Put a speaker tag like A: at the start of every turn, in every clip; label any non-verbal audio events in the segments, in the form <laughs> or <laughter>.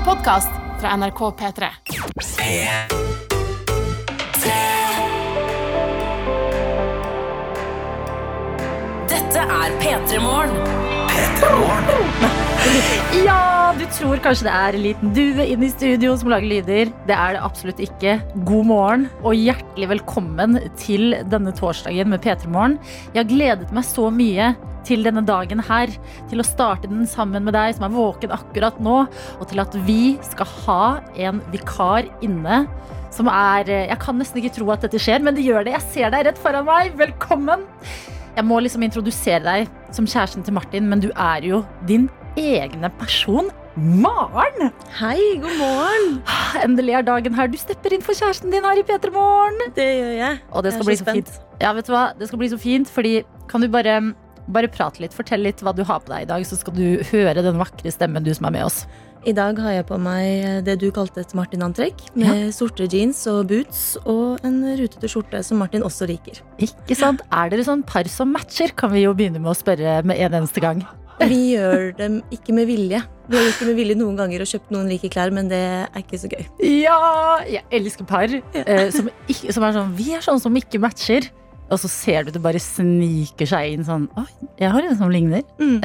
A: en podkast fra NRK P3.
B: Dette er P3 Morgen.
C: Ja, du tror kanskje det er en liten due inne i studio som lager lyder. Det er det absolutt ikke. God morgen og hjertelig velkommen til denne torsdagen med P3 Morgen. Jeg har gledet meg så mye til denne dagen her. Til å starte den sammen med deg som er våken akkurat nå. Og til at vi skal ha en vikar inne som er Jeg kan nesten ikke tro at dette skjer, men det gjør det. Jeg ser deg rett foran meg. Velkommen. Jeg må liksom introdusere deg som kjæresten til Martin, men du er jo din egne person. Maren!
D: Hei, god morgen.
C: Endelig er dagen her. Du stepper inn for kjæresten din her i P3 Morgen.
D: Det gjør jeg.
C: Og det
D: Jeg er så
C: bli så
D: spent.
C: fint. Ja, vet du hva? Det skal bli så fint, fordi kan du bare, bare prate litt? Fortell litt hva du har på deg i dag, så skal du høre den vakre stemmen du som er med oss.
D: I dag har jeg på meg det du kalte et Martin-antrekk, med sorte jeans og boots og en rutete skjorte som Martin også liker.
C: Ikke sant? Er dere sånn par som matcher? Kan vi jo begynne med å spørre med en eneste gang. <laughs>
D: Vi gjør dem ikke med vilje. Vi har gjort det med vilje noen ganger og kjøpt noen like klær, men det er ikke så gøy.
C: Ja! Jeg elsker par eh, som, ikke, som er sånn Vi er sånn som ikke matcher. Og så ser du det bare sniker seg inn sånn Å, jeg har en som ligner.
D: Mm.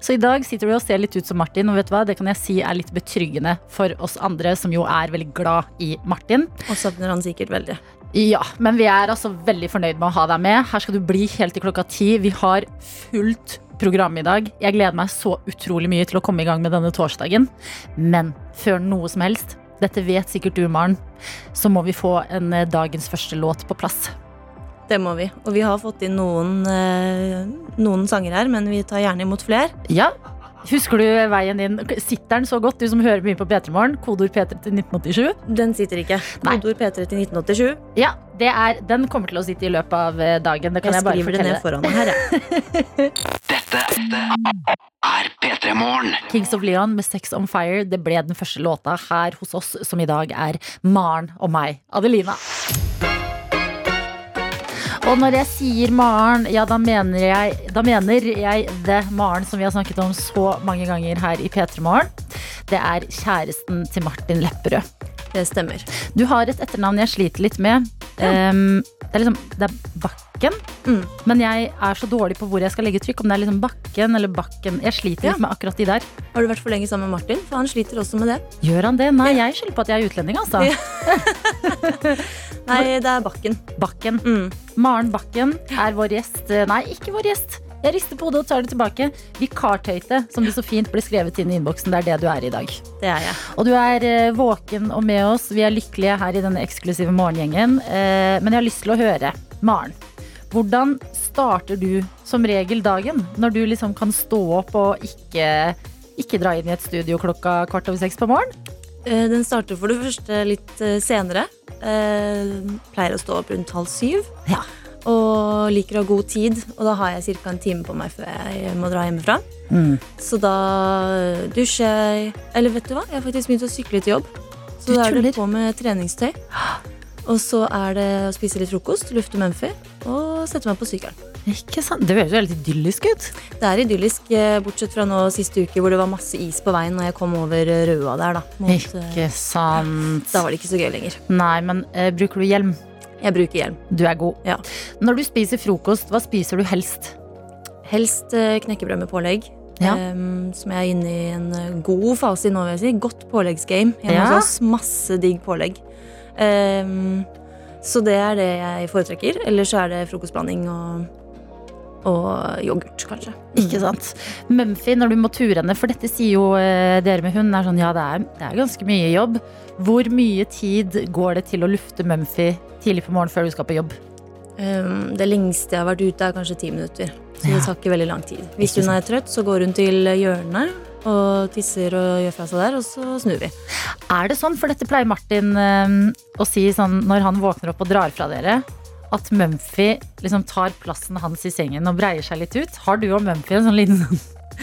C: Så i dag sitter du og ser litt ut som Martin, og vet du hva? det kan jeg si er litt betryggende for oss andre som jo er veldig glad i Martin.
D: Og savner han sikkert veldig.
C: Ja, men vi er altså veldig fornøyd med å ha deg med. Her skal du bli helt til klokka ti. Vi har fullt program i dag. Jeg gleder meg så utrolig mye til å komme i gang med denne torsdagen. Men før noe som helst, dette vet sikkert du, Maren, så må vi få en eh, dagens første låt på plass.
D: Det må vi. Og vi har fått inn noen, eh, noen sanger her, men vi tar gjerne imot flere.
C: Ja, Husker du veien din? Sitter den så godt, du som hører mye på P3 Morgen? Kodord P3 til 1987?
D: Den sitter ikke. Kodord P3 til 1987.
C: Ja, det er, den kommer til å sitte i løpet av eh, dagen. Det kan
D: Jeg
C: jeg, bare
D: skriver det ned
C: fortelle.
D: foran her, jeg. <laughs>
E: Dette er P3 Morgen.
C: Kings of Leon med Sex on Fire Det ble den første låta her hos oss, som i dag er Maren og meg, Adelina. Og når jeg sier Maren, ja, da mener jeg, da mener jeg det Maren som vi har snakket om så mange ganger her i P3 Morgen. Det er kjæresten til Martin Lepperød.
D: Det stemmer.
C: Du har et etternavn jeg sliter litt med. Um, det er liksom Det er Bakken.
D: Mm.
C: Men jeg er så dårlig på hvor jeg skal legge trykk. Om det er liksom Bakken eller Bakken. Jeg sliter
D: Ja.
C: litt med akkurat de der.
D: Har du vært for lenge sammen med Martin? For han sliter også med det.
C: Gjør han det? Nei, jeg skylder på at jeg er utlending, altså. <laughs>
D: Nei, det er Bakken.
C: Bakken.
D: Mm.
C: Maren Bakken er vår gjest. Nei, ikke vår gjest. Jeg rister på hodet og tar det tilbake. Vikartøyte, som det så fint ble skrevet inn i innboksen. Det er det du er i dag.
D: Det er jeg.
C: Og du er eh, våken og med oss. Vi er lykkelige her i denne eksklusive morgengjengen. Eh, men jeg har lyst til å høre, Maren. Hvordan starter du som regel dagen? Når du liksom kan stå opp og ikke, ikke dra inn i et studio klokka kvart over seks på morgenen?
D: Eh, Den starter for det første litt eh, senere. Jeg Pleier å stå opp rundt halv syv.
C: Ja.
D: Og liker å ha god tid, og da har jeg ca. en time på meg før jeg må dra hjemmefra. Så da dusjer jeg Eller vet du hva, jeg har faktisk begynt å sykle til jobb. Så
C: Du
D: da er det på med treningstøy. <gasps> Og så er det å spise litt frokost, lufte Mumphy og sette meg på sykkelen.
C: Ikke sant? Det høres jo helt idyllisk ut.
D: Det er idyllisk, eh, bortsett fra nå siste uke hvor det var masse is på veien når jeg kom over Røa der, da. Mot, eh,
C: Ikke sant.
D: da var det ikke så gøy lenger.
C: Nei, men uh, bruker du hjelm?
D: Jeg bruker hjelm.
C: Du er god.
D: Ja.
C: Når du spiser frokost, hva spiser du helst?
D: Helst uh, knekkebrød med pålegg.
C: Ja.
D: Um, som jeg er inne i en eh, god fase i nå, vil jeg si. Godt påleggsgame
C: Ja.
D: har også Masse digg pålegg. Em, så det er det jeg foretrekker. Eller så er det frokostblanding og, og yoghurt, kanskje.
C: Ikke sant? Mumphy, når du må ture henne, for dette sier jo eh, dere med hund, er sånn ja, det er, det er ganske mye jobb. Hvor mye tid går det til å lufte Mumphy tidlig på morgenen før du skal på jobb?
D: Um, det lengste jeg har vært ute, er kanskje ti minutter. Så det tar ikke veldig lang tid. Hvis hun er trøtt, så går hun til hjørnet og tisser og gjør fra seg der, og så snur vi.
C: Er det sånn, for dette pleier Martin eh, å si sånn når han våkner opp og drar fra dere, at Mumphy liksom tar plassen hans i sengen og breier seg litt ut? Har du og Mumphy en sånn liten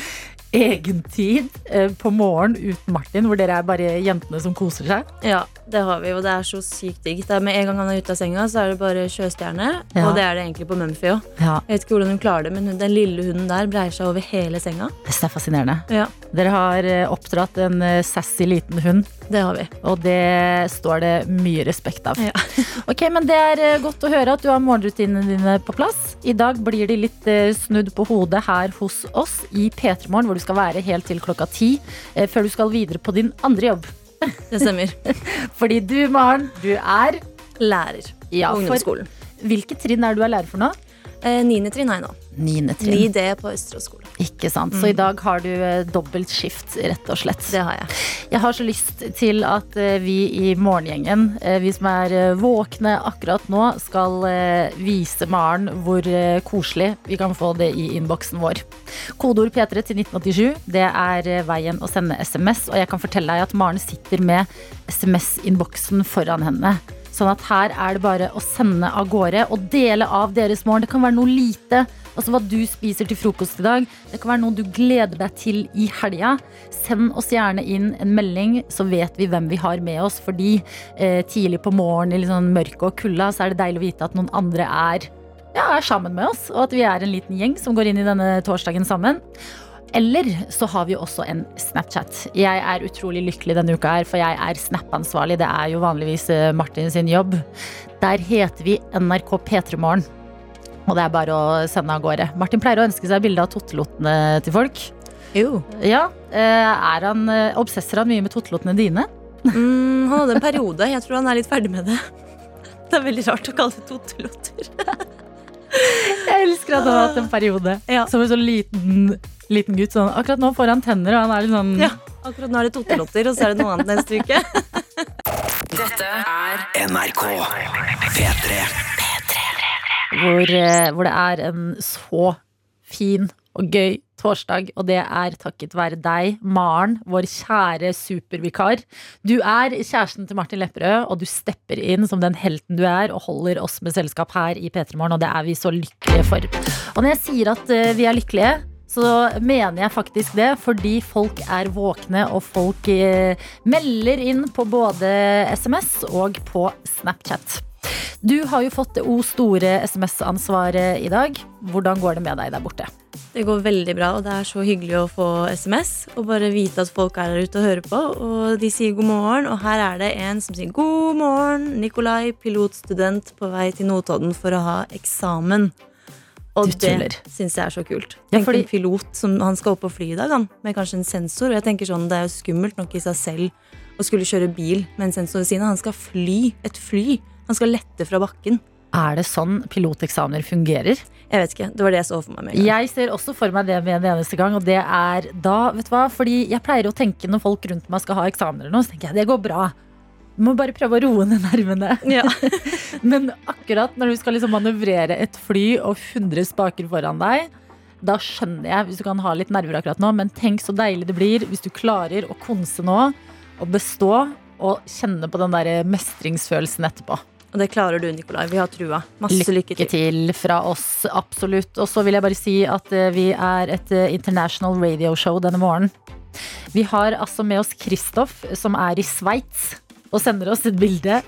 C: <laughs> egen tid øh, på morgen uten Martin, hvor dere er bare jentene som koser seg?
D: Ja, det har vi, og det er så sykt digg. Med en gang han er ute av senga, så er det bare sjøstjerne.
C: Ja.
D: Og det er det egentlig på Mumphy òg.
C: Ja,
D: Jeg vet ikke hvordan hun klarer det, men den lille hunden der breier seg over hele senga.
C: det er fascinerende.
D: Ja,
C: Dere har eh, oppdratt en eh, sassy liten hund,
D: det har vi.
C: og det står det mye respekt av.
D: Ja. <laughs>
C: ok, men Det er eh, godt å høre at du har morgenrutinene dine på plass. I dag blir de litt snudd på hodet her hos oss i P3 Morgen, hvor du skal være helt til klokka ti, før du skal videre på din andre jobb. <laughs>
D: Det stemmer. <laughs>
C: Fordi du, Maren, du er
D: Lærer
C: ja,
D: på
C: for,
D: ungdomsskolen.
C: Hvilket trinn er du er lærer for nå?
D: Eh, Niende trinn har jeg nå.
C: 9. trinn.
D: 9D på Østerås skole.
C: Ikke sant. Så i dag har du eh, dobbelt skift, rett og slett.
D: Det har jeg.
C: Jeg har så lyst til at eh, vi i morgengjengen, vi som er våkne akkurat nå, skal vise Maren hvor koselig vi kan få det i innboksen vår. Kodeord P3 til 1987, det er veien å sende SMS. Og jeg kan fortelle deg at Maren sitter med SMS-innboksen foran henne. Sånn at her er det bare å sende av gårde og dele av deres morgen. Det kan være noe lite. Altså hva du spiser til frokost i dag. Det kan være noe du gleder deg til i helga. Send oss gjerne inn en melding, så vet vi hvem vi har med oss. Fordi eh, tidlig på morgenen i litt sånn mørke og kulda, så er det deilig å vite at noen andre er, ja, er sammen med oss. Og at vi er en liten gjeng som går inn i denne torsdagen sammen. Eller så har vi også en Snapchat. Jeg er utrolig lykkelig denne uka her, for jeg er Snap-ansvarlig. Det er jo vanligvis eh, Martin sin jobb. Der heter vi NRK P3morgen. Og det er bare å sende av gårde. Martin pleier å ønske seg bilde av tottelotene til folk.
D: Jo.
C: Ja, eh, er han, eh, Obsesser han mye med tottelotene dine?
D: Mm, han hadde en periode. Jeg tror han er litt ferdig med det. Det er veldig rart å kalle det tottelotter.
C: Jeg elsker at han har hatt en periode
D: Ja.
C: som en sånn liten, liten gutt. Sånn. Akkurat nå får han tenner, og han er litt sånn
D: Ja, akkurat nå er det totelotter, og så er det noe annet neste uke. <laughs>
B: Dette er
E: NRK P3
C: hvor, eh, hvor det er en så fin og gøy torsdag, og det er takket være deg, Maren, vår kjære supervikar. Du er kjæresten til Martin Lepperød, og du stepper inn som den helten du er, og holder oss med selskap her i P3 Morgen, og det er vi så lykkelige for. Og når jeg sier at eh, vi er lykkelige, så mener jeg faktisk det, fordi folk er våkne, og folk eh, melder inn på både SMS og på Snapchat. Du har jo fått det O store SMS-ansvaret i dag. Hvordan går det med deg der borte?
D: Det går veldig bra, og det er så hyggelig å få SMS og bare vite at folk er der ute og hører på. Og de sier god morgen, og her er det en som sier god morgen. Nikolai, pilotstudent på vei til Notodden for å ha eksamen. Og
C: Du
D: det syns jeg er så kult.
C: Ja, fordi-
D: en pilot som han skal opp og fly i dag, han, med kanskje en sensor. Og jeg tenker sånn, Det er jo skummelt nok i seg selv å skulle kjøre bil med en sensor ved siden av. Han skal fly et fly. Han skal lette fra bakken.
C: Er det sånn piloteksamener fungerer?
D: Jeg vet ikke, Det var det jeg så for meg med.
C: Jeg ser også for meg det med en eneste gang, og det er da, vet du hva, fordi jeg pleier å tenke når folk rundt meg skal ha eksamener nå, så tenker jeg det går bra. Må bare prøve å roe ned nervene.
D: Ja. <laughs>
C: Men akkurat når du skal liksom manøvrere et fly og 100 spaker foran deg, da skjønner jeg hvis du kan ha litt nerver akkurat nå, men tenk så deilig det blir hvis du klarer å konse nå og bestå og kjenne på den der mestringsfølelsen etterpå.
D: Og det klarer du, Nikolai. Vi har trua. Masse lykke
C: Lykke
D: til.
C: til fra oss, absolutt. Og så vil jeg bare si at eh, vi er et eh, international radio show denne morgenen. Vi har altså med oss Kristoff, som er i Sveits, og sender oss et bilde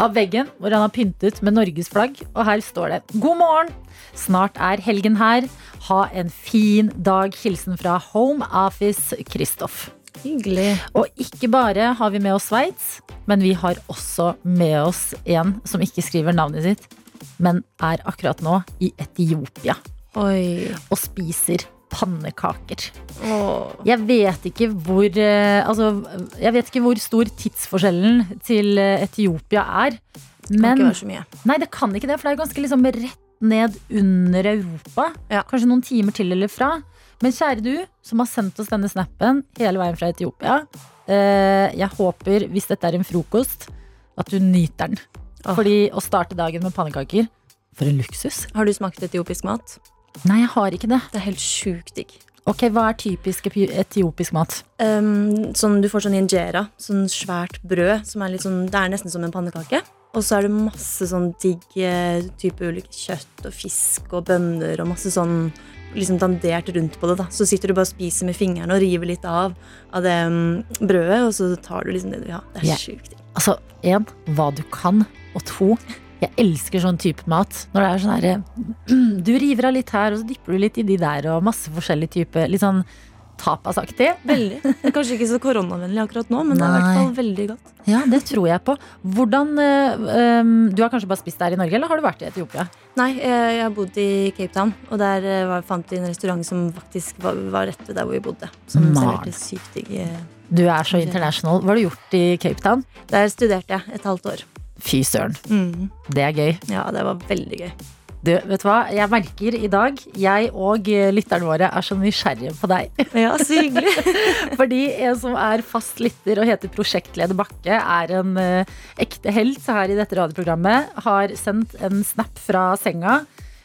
C: av veggen hvor han har pyntet med Norges flagg. Og her står det 'God morgen'. Snart er helgen her. Ha en fin dag. Hilsen fra Home Office Kristoff.
D: Hyggelig.
C: Og ikke bare har vi med oss Sveits, men vi har også med oss en som ikke skriver navnet sitt, men er akkurat nå i Etiopia
D: Oi.
C: og spiser pannekaker.
D: Oh.
C: Jeg vet ikke hvor eh, Altså, jeg vet ikke hvor stor tidsforskjellen til eh, Etiopia er.
D: Det
C: Kan
D: ikke være så mye.
C: Nei, det kan ikke det, for det er ganske liksom rett ned under Europa.
D: Ja.
C: Kanskje noen timer til eller fra. Men kjære du, som har sendt oss denne snappen hele veien fra Etiopia. eh, jeg håper, hvis dette er en frokost, at du nyter den.
D: Oh.
C: Fordi å starte dagen med pannekaker, for en luksus.
D: Har du smakt etiopisk mat?
C: Nei, jeg har ikke det.
D: Det er helt sjukt digg.
C: Ok, Hva er typisk etiopisk mat?
D: Um, sånn, du får sånn injera, sånn svært brød som er litt sånn Det er nesten som en pannekake. Og så er det masse sånn digg eh, type ulike kjøtt og fisk og bønner og masse sånn liksom dandert rundt på det. da Så sitter du bare og spiser med fingrene og river litt av av det um, brødet, og så tar du liksom det du vil ha. Det er
C: yeah.
D: sjukt digg.
C: Altså, én, hva du kan, og to, jeg elsker sånn type mat. Når det er sånn herre <clears throat> Du river av litt her, og så dypper du litt i de der, og masse forskjellig type. Litt sånn tapasaktig.
D: Veldig. Det er kanskje ikke så koronavennlig akkurat nå, men det er i hvert fall veldig godt.
C: Ja, det tror jeg på. Hvordan eh, um, Du har kanskje bare spist der i Norge, eller har du vært i Etiopia?
D: Nei, jeg, jeg har bodd i Cape Town, og der eh, var, fant vi en restaurant som faktisk var, var rett ved der hvor vi bodde. Som serverte sykt digg eh,
C: Du er så international. Hva har du gjort i Cape Town?
D: Der studerte jeg et halvt år.
C: Fy søren,
D: Mm.
C: det er gøy.
D: Ja, det var veldig gøy.
C: Du, vet du hva? Jeg merker i dag, jeg og eh, lytterne våre er så nysgjerrige på deg. <laughs>
D: Ja, så hyggelig. <laughs>
C: Fordi en som er fast lytter og heter Prosjektleder Bakke, er en eh, ekte helt her i dette radioprogrammet. Har sendt en snap fra senga.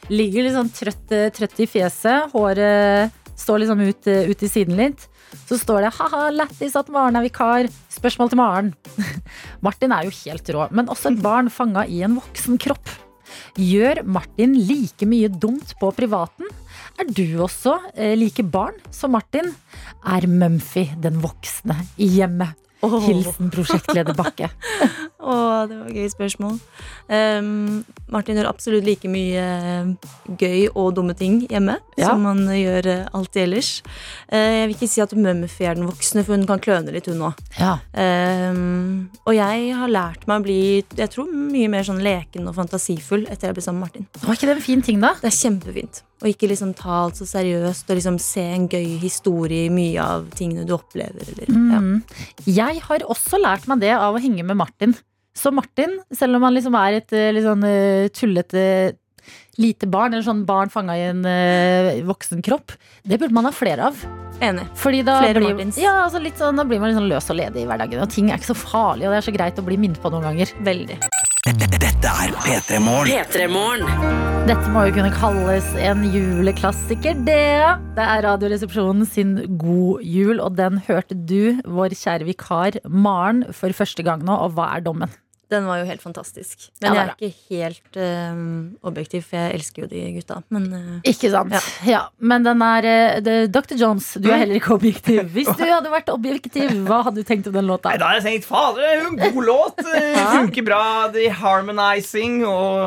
C: Ligger litt sånn trøtt, eh, trøtt i fjeset. Håret står liksom ut, ut i siden litt. Så står det 'ha-ha, lættis at Maren er vikar'. Spørsmål til Maren. <laughs> Martin er jo helt rå, men også et barn fanga i en voksen kropp. Gjør Martin like mye dumt på privaten? Er du også eh, like barn som Martin? Er Mumphy den voksne i hjemmet? Hilsen prosjektleder Bakke. <laughs>
D: Å, det var et gøy spørsmål. Um, Martin gjør absolutt like mye eh, gøy og dumme ting hjemme
C: Ja.
D: som han gjør eh, alltid ellers. Uh, jeg vil ikke si at Mumphy er den voksne, for hun kan kløne litt, hun òg.
C: Ja.
D: Um, og jeg har lært meg å bli jeg tror, mye mer sånn leken og fantasifull etter jeg ble sammen med Martin.
C: Var ikke det en fin ting, da?
D: Det er kjempefint. Og ikke liksom ta alt så seriøst og liksom se en gøy historie i mye av tingene du opplever. Eller, ja.
C: Jeg har også lært meg det av å henge med Martin. Så Martin, selv om han liksom er et eh, litt sånn eh, tullete lite barn, eller sånn barn fanga i en eh, voksen kropp, det burde man ha flere av.
D: Enig.
C: Fordi da
D: Flere
C: blir,
D: Martins.
C: ja, altså sånn, da blir man litt sånn løs og ledig i hverdagen. Og ting er ikke så farlig, og det er så greit å bli minnet på noen ganger.
D: Veldig.
E: Dette er P3 Morgen.
C: Dette må jo kunne kalles en juleklassiker, det. Det er Radioresepsjonen sin God jul, og den hørte du, vår kjære vikar Maren, for første gang nå. Og hva er dommen?
D: Den var jo helt fantastisk. Men
C: det
D: jeg
C: er
D: ikke helt um, objektiv, for jeg elsker jo de gutta. Men uh,
C: Ikke sant? Ja.
D: Ja.
C: Men den er uh, Dr. Jones, du er heller ikke objektiv. <laughs> Hvis du hadde vært objektiv, hva hadde du tenkt om den låta?
F: Nei, da hadde jeg tenkt, fader, det er jo en god låt. <laughs> Funker bra. Er harmonizing, og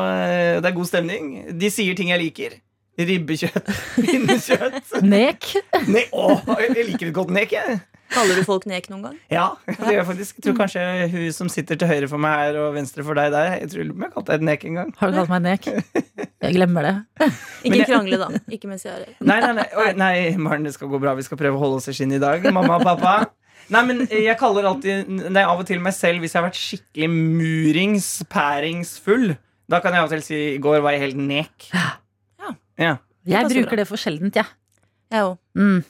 F: det er god stemning. De sier ting jeg liker. Ribbekjøtt, <laughs> pinnekjøtt.
C: Nek?
F: Ne å, jeg liker et godt nek, jeg.
D: Kaller du folk nek noen gang?
F: Ja, det gjør jeg faktisk. Jeg tror kanskje hun som sitter til høyre for meg her og venstre for deg der, jeg tror jeg kalt deg et nek en gang.
C: Har du kalt meg nek? <laughs> Jeg glemmer det. <laughs>
D: Ikke
F: jeg-
D: krangle, da. Ikke mens jeg er
F: Nei, nei, nei, Oi, nei Maren, det skal gå bra. Vi skal prøve å holde oss i skinnet i dag. Mamma og pappa. Nei, men jeg kaller alltid Nei, av og til meg selv hvis jeg har vært skikkelig murings, pæringsfull. Da kan jeg av og til si i går var jeg helt nek.
D: Ja.
F: Ja.
C: Jeg bruker det for sjeldent, jeg.
D: Jeg òg.
C: Mm.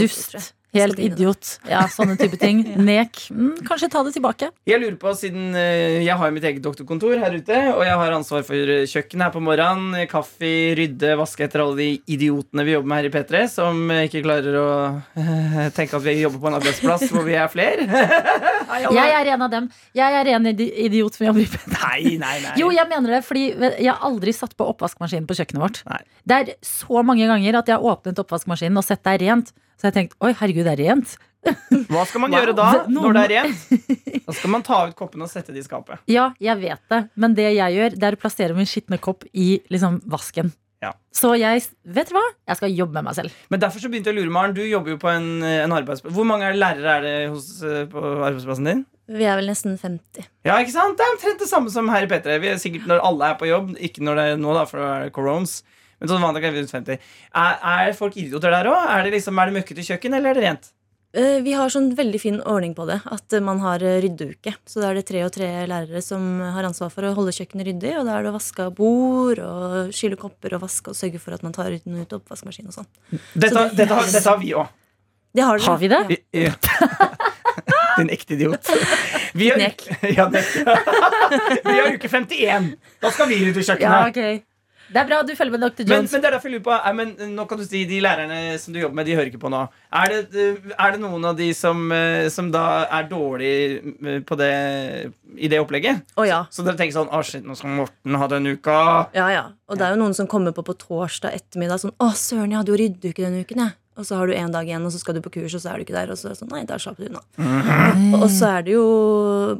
C: Dust. Helt idiot. Ja, sånne type ting. <laughs> Nek. Mm, kanskje ta det tilbake.
F: Jeg lurer på, siden eh, jeg har mitt eget doktorkontor her ute, og jeg har ansvar for eh, kjøkkenet her på morgenen, kaffe, rydde, vaske etter alle de idiotene vi jobber med her i P3, som eh, ikke klarer å <laughs> tenke at vi jobber på en arbeidsplass hvor vi er flere. <laughs>
C: Jeg er en av dem. Jeg er en idiot som jobber i P3.
F: Nei, nei, nei.
C: Jo, jeg mener det, fordi jeg har aldri satt på oppvaskmaskinen på kjøkkenet vårt.
F: Nei.
C: Det er så mange ganger at jeg har åpnet oppvaskmaskinen og sett er rent. Så jeg tenkte oi, herregud, det er rent. <laughs>
F: Hva skal man
C: Wow.
F: gjøre da, når det er rent? Da skal man ta ut koppene og sette det i skapet.
C: Ja, jeg vet det, men det jeg gjør, det er å plassere min skitne kopp i liksom, vasken.
F: Ja.
C: Så jeg, vet du hva? Jeg skal jobbe med meg selv.
F: Men derfor så begynte jeg å lure, Maren. Du jobber jo på en, en arbeidsplass. Hvor mange er lærere er det hos, eh, på arbeidsplassen din?
D: Vi er vel nesten 50.
F: Ja, ikke sant? Det er omtrent det samme som her i P3. Vi er sikkert når alle er på jobb, ikke når det er nå, da, for det er corones. Men sånn vanlig er rundt 50. Er, er folk idioter der òg? Er det liksom, er det møkkete kjøkken, eller er det rent?
D: Eh, Vi har sånn veldig fin ordning på det. At man har eh, ryddeuke. Så da er det tre og tre lærere som har ansvar for å holde kjøkkenet ryddig. Og da er det å vaske bord og skylle kopper og vaske og sørge for at man tar ut ut oppvaskmaskin og sånn.
F: Dette,
D: Så det-
F: dette, har- dette har vi òg.
D: Det har.
C: Har vi det?
D: Ja. <laughs>
F: Din ekte idiot. Vi har, <laughs> ja, <laughs> vi har uke 51. Da skal vi ut i
C: Ja,
F: kjøkkenet.
C: Det er bra du følger med Dr. Jones.
F: men det er derfor jeg lurer på er, men, Nå kan du si De lærerne som du jobber med, de hører ikke på nå. Er det, eh, er det noen av de som, eh, som da er dårlig på det i det opplegget?
D: Å ja.
F: Så dere tenker sånn Å, shit, nå skal Morten ha den uka.
D: Ja, ja. Og det er jo noen som kommer på på torsdag ettermiddag sånn Å, søren, jeg hadde jo ryddeuke denne uken, jeg. Og så har du en dag igjen, og så skal du på kurs, og så er du ikke der. Og så er det sånn, nei, der slapp du unna. Og så er det jo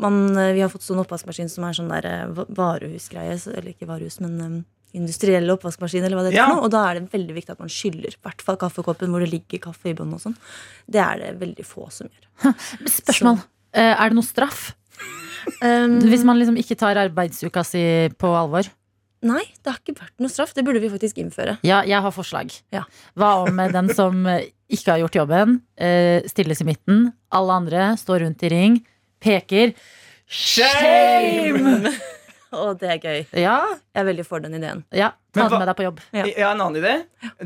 D: man, Vi har fått sånn oppvaskmaskin som er sånn der eh, varehusgreie. Eller ikke varehus, men eh, industriell oppvaskmaskin, eller hva det er
F: Ja.
D: noe. Og da er det veldig viktig at man skyller. I hvert fall kaffekoppen hvor det ligger kaffe i bunnen og sånn. Det er det veldig få som gjør. <laughs>
C: Spørsmål. Så. Er det noe straff?
D: Um,
C: Hvis man liksom ikke tar arbeidsuka si på alvor?
D: Nei, det har ikke vært noe straff. Det burde vi faktisk innføre.
C: Ja, jeg har forslag.
D: Ja.
C: Hva om eh, den som eh, ikke har gjort jobben, eh, stilles i midten, alle andre står rundt i ring, peker Shame!
D: Og det er gøy.
C: Ja,
D: Jeg er veldig for den ideen.
C: ja. Ta
F: den
C: med deg på jobb.
D: Ja.
F: Jeg har en annen idé.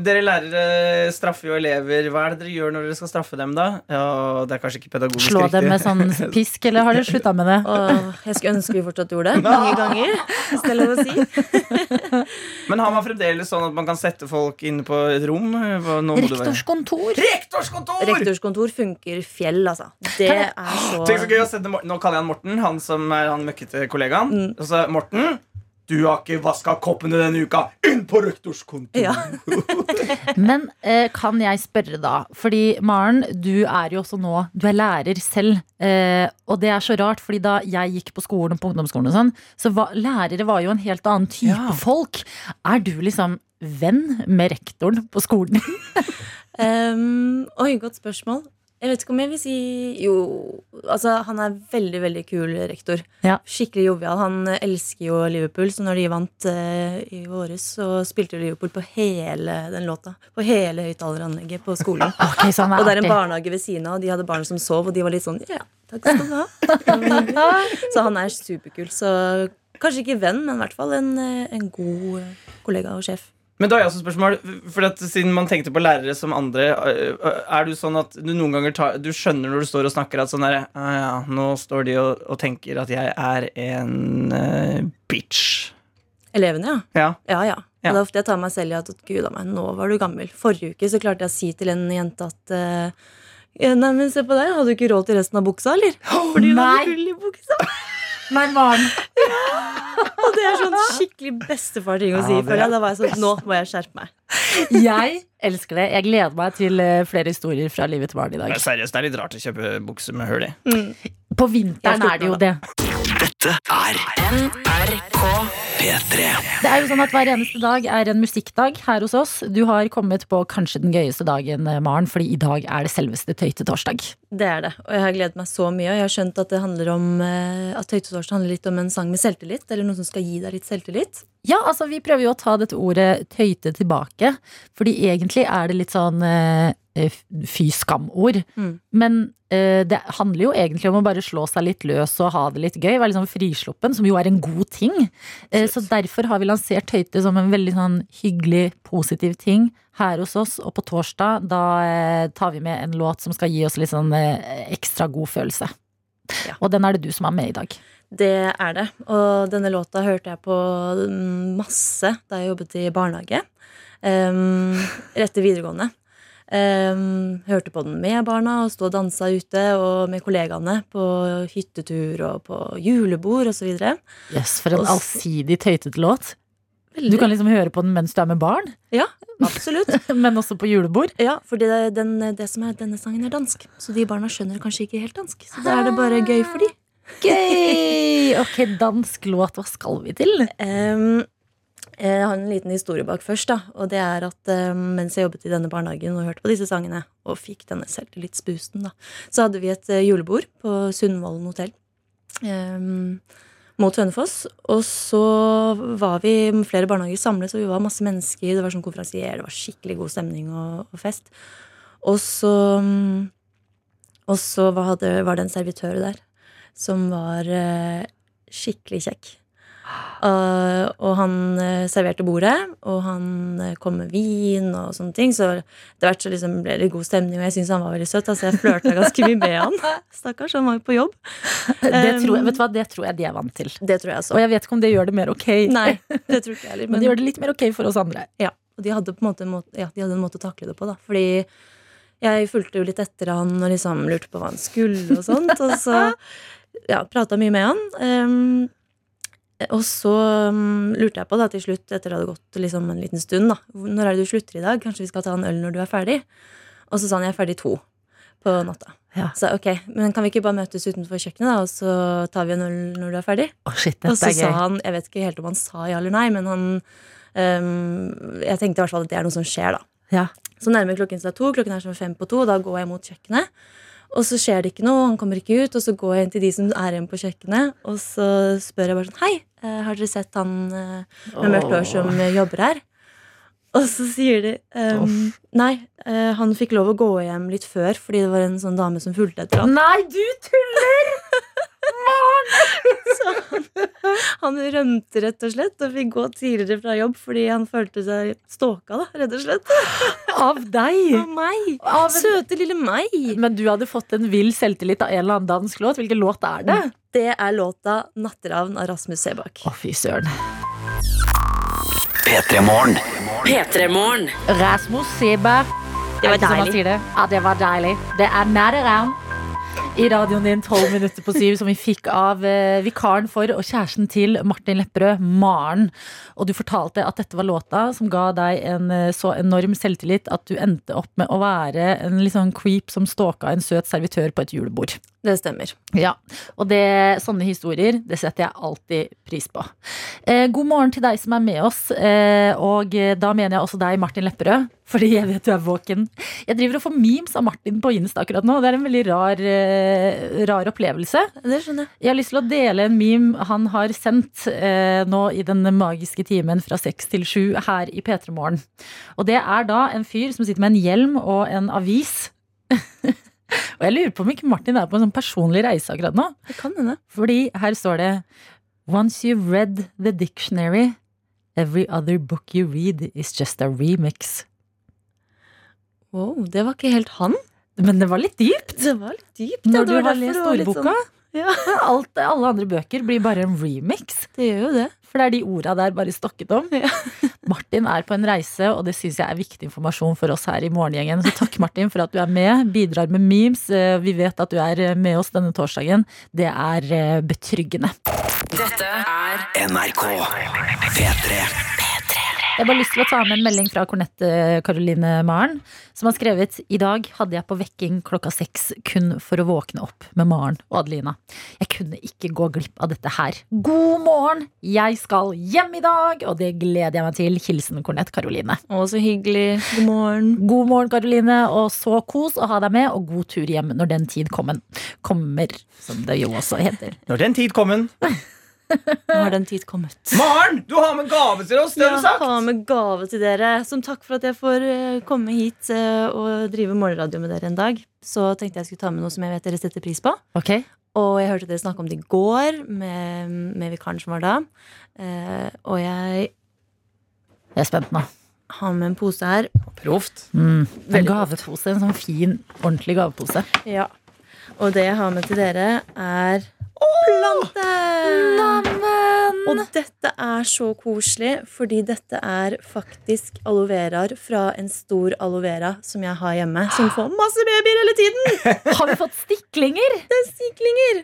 F: Dere lærere straffer jo elever. Hva er det dere gjør når dere skal straffe dem, da? Ja, det er kanskje ikke pedagogisk
C: Slå dem med sånn <laughs> pisk, eller har dere slutta med det?
D: Åh, jeg skulle ønske vi fortsatt gjorde det mange ganger. Hvis det er lov å si. <laughs>
F: Men har man fremdeles sånn at man kan sette folk inn på et rom? Hva- Nå må du være-
C: Rektors kontor.
F: Rektors kontor!
D: Rektors kontor funker fjell, altså. Det er så
F: Tenk så gøy å sette Morten Nå kaller jeg han Morten, han som er han møkkete kollegaen.
D: Mm.
F: Altså, Morten, du har ikke vaska koppene denne uka! Inn på rektors konto!
D: Ja. <laughs>
C: Men eh, kan jeg spørre da? Fordi Maren, du er jo også nå Du er lærer selv. Eh, og det er så rart, fordi da jeg gikk på skolen og på ungdomsskolen, og sånn, så var, lærere var jo en helt annen type
F: Ja.
C: folk. Er du liksom venn med rektoren på skolen? <laughs>
D: Um, oi, godt spørsmål. Jeg vet ikke om jeg vil si Jo, altså han er veldig, veldig kul rektor.
C: Ja.
D: Skikkelig jovial. Han elsker jo Liverpool, så når de vant eh, i våres, så spilte Liverpool på hele den låta. På hele høyttaleranlegget på skolen. <laughs>
C: okay, sånn
D: Og det er en barnehage ved siden av, og de hadde barn som sov, og de var litt sånn Ja, takk skal du ha. <laughs> Så han er superkul. Så kanskje ikke venn, men i hvert fall en, eh, en god kollega og sjef.
F: Men da har jeg også spørsmål. For at Siden man tenkte på lærere som andre, øh, øh, er du sånn at du noen ganger tar, Du skjønner når du står og snakker at sånn der, ah, ja, nå står de og, og tenker at jeg er en uh, bitch.
D: Elevene, ja.
F: Ja.
D: Ja, ja.
F: Ja.
D: Det er ofte jeg tar meg selv i at gud a meg, nå var du gammel. Forrige uke så klarte jeg å si til en jente at uh, Nei, men se på deg, hadde du ikke råd til resten av buksa, eller? <gasps> Fordi
C: du
D: hadde hull i buksa.
C: Nei, Maren. <laughs>
D: Og det er sånn skikkelig bestefar-ting å si.
F: Ja, det
D: jeg, da var jeg sånn, nå må jeg skjerpe meg. <laughs>
C: Jeg <laughs> elsker det. Jeg gleder meg til eh, flere historier fra livet til barn i
F: Men
C: dag.
F: seriøst, det er litt rart å kjøpe bukser med hull i.
C: På vinteren er det jo det.
E: Dette er
B: NRK
E: P3.
C: Det er jo sånn at Hver eneste dag er en musikkdag her hos oss. Du har kommet på kanskje den gøyeste dagen, eh, Maren, fordi i dag er det selveste tøytetorsdag.
D: Det er det. Og jeg har gledet meg så mye. Og jeg har skjønt at det handler om eh, At Tøytetorsdag handler litt om en sang med selvtillit. Eller noe som skal gi deg litt selvtillit.
C: Ja, altså Vi prøver jo å ta dette ordet tøyte tilbake. Fordi egentlig er det litt sånn eh, fy skam-ord.
D: Mm.
C: Men det handler jo egentlig om å bare slå seg litt løs og ha det litt gøy. Være litt sånn frisluppen, som jo er en god ting. Eh, så derfor har vi lansert tøyte som en veldig sånn hyggelig, positiv ting her hos oss. Og på torsdag da eh, tar vi med en låt som skal gi oss litt sånn eh, ekstra god følelse.
D: Ja.
C: Og den er det du som er med i dag.
D: Det er det. Og denne låta hørte jeg på masse da jeg jobbet i barnehage. Um, rett til videregående. Um, hørte på den med barna og sto og dansa ute og med kollegaene på hyttetur og på julebord osv.
C: Yes, For en
D: Også,
C: allsidig tøytete låt. Du kan liksom høre på den mens du er med barn,
D: Ja, absolutt. <laughs>
C: men også på julebord.
D: Ja, for det, den, det som er denne sangen er dansk, så de barna skjønner kanskje ikke helt dansk. Så da er det bare gøy for de.
C: Gøy! Ok, dansk låt, hva skal vi til?
D: Um, jeg har en liten historie bak først. da Og det er at um, mens jeg jobbet i denne barnehagen og hørte på disse sangene, og fikk denne selvtillitsboosten, da så hadde vi et eh, julebord på Sundvolden hotell. Um, mot Hønefoss. Og så var vi flere barnehager samlet, så vi var masse mennesker. Det var sånn konferansier, det var skikkelig god stemning og, og fest. Og så um, Og så var det, var det en servitør der som var eh, skikkelig kjekk. Uh, og han uh, serverte bordet, og han uh, kom med vin og sånne ting. Så etter hvert så liksom ble det god stemning, og jeg syntes han var veldig søt. Altså jeg flørta ganske mye med han. <laughs> Stakkars, han var jo på jobb.
C: Det tror,
D: Um,
C: jeg, vet du hva, det tror jeg de er vant til.
D: Det tror jeg også.
C: Og jeg vet ikke om det gjør det mer ok,
D: Nei, <laughs> det tror ikke jeg heller.
C: men det gjør det litt mer ok for oss andre.
D: Ja, og de hadde på en måte ja, de hadde en måte å takle det på, da. Fordi jeg fulgte jo litt etter han og liksom lurte på hva han skulle og sånt. Og så <laughs> ja, prata mye med han. Ehm, og så um, lurte jeg på da til slutt, etter det hadde gått liksom en liten stund, da Når er det du slutter i dag? Kanskje vi skal ta en øl når du er ferdig? Og så sa han jeg er ferdig to på natta.
C: Ja.
D: Så ok, men kan vi ikke bare møtes utenfor kjøkkenet, da, og så tar vi en øl når du er ferdig?
C: Oh, shit,
D: Og så sa han, jeg vet ikke helt om han sa ja eller nei, men han um, Jeg tenkte i hvert fall at det er noe som skjer, da.
C: Ja.
D: Så nærmer klokken seg to, klokken er som fem på to, da går jeg mot kjøkkenet. Og så skjer det ikke noe, han kommer ikke ut, og så går jeg inn til de som er igjen på kjøkkenet, og så spør jeg bare sånn Hei, eh, har dere sett han med mørkt hår som jobber her? Og så sier de um, Nei, uh, han fikk lov å gå hjem litt før fordi det var en sånn dame som fulgte etter ham.
C: Nei, du tuller! <laughs>
D: Så han, han rømte rett og slett og fikk gå tidligere fra jobb fordi han følte seg stalka, da, rett og slett.
C: Av deg!
D: Av meg!
C: Av en-
D: Søte lille meg!
C: Men du hadde fått en vill selvtillit av en eller annen dansk låt. Hvilken låt er det?
D: Det er låta 'Natteravn' av Rasmus Sebakk.
C: Å, fy søren.
E: P3 Morgen.
B: P3 Morgen.
C: Rasmus Seberg.
D: Det var deilig.
C: det? Ja, det var deilig. Det er Natteravn. I radioen din tolv minutter på syv, som vi fikk av eh, vikaren for og kjæresten til Martin Lepperød, Maren. Og du fortalte at dette var låta som ga deg en eh, så enorm selvtillit at du endte opp med å være en litt sånn creep som stalka en søt servitør på et julebord.
D: Det stemmer.
C: Ja, og det, sånne historier det setter jeg alltid pris på. Eh, god morgen til deg som er med oss, eh, og eh, da mener jeg også deg, Martin Lepperød. Fordi jeg vet du er våken. Jeg driver og får memes av Martin på Insta akkurat nå. Det er en veldig rar, eh, rar opplevelse.
D: Det skjønner jeg.
C: Jeg har lyst til å dele en meme han har sendt eh, nå i den magiske timen fra seks til sju her i P3 Morgen. Og det er da en fyr som sitter med en hjelm og en avis. <laughs> og jeg lurer på om ikke Martin er på en sånn personlig reise akkurat nå.
D: Det kan hende.
C: Fordi her står det Once you've read the dictionary, every other book you read is just a remix.
D: Wow, det var ikke helt han.
C: Men det var litt dypt.
D: Det var litt dypt.
C: Når du har lest ordboka.
D: Sånn, ja, <laughs>
C: Alt, alle andre bøker blir bare en remix.
D: det gjør jo det.
C: For det er de orda der bare stokket om. <laughs> Martin er på en reise, og det syns jeg er viktig informasjon for oss her i Morgengjengen. Så takk, Martin, for at du er med, bidrar med memes. Eh, Vi vet at du er med oss denne torsdagen. Det er eh, betryggende.
B: Dette er
E: NRK P3.
C: Jeg har bare lyst til å ta med en melding fra Kornette Karoline Maren, som har skrevet I dag hadde jeg på vekking klokka seks kun for å våkne opp med Maren og Adelina. Jeg kunne ikke gå glipp av dette her. God morgen! Jeg skal hjem i dag, og det gleder jeg meg til. Hilsen Kornett Karoline.
D: Å, så hyggelig. God morgen.
C: God morgen, Karoline, og så kos å ha deg med, og god tur hjem når den tid kommer. Kommer, som det jo også heter.
F: Når den tid kommen. <laughs>
D: Nå har den tid kommet.
F: Maren, du har med gave til oss! Det har du
D: Jeg
F: sagt.
D: har med gave til dere. Som takk for at jeg får eh, komme hit eh, og drive morgenradio med dere en dag. Så tenkte jeg skulle ta med noe som jeg vet dere setter pris på.
C: Ok?
D: Og jeg hørte dere snakke om det i går med, med vikaren som var da. Eh, og jeg
C: Jeg er spent nå.
D: har med en pose her.
F: Proft.
C: Mm. En gavepose. En sånn fin, ordentlig gavepose.
D: Ja. Og det jeg har med til dere, er plante! Og dette er så koselig, fordi dette er faktisk aloe veraer fra en stor aloe vera som jeg har hjemme, som får masse babyer hele tiden. <laughs>
C: Har vi fått stiklinger?
D: Det er stiklinger!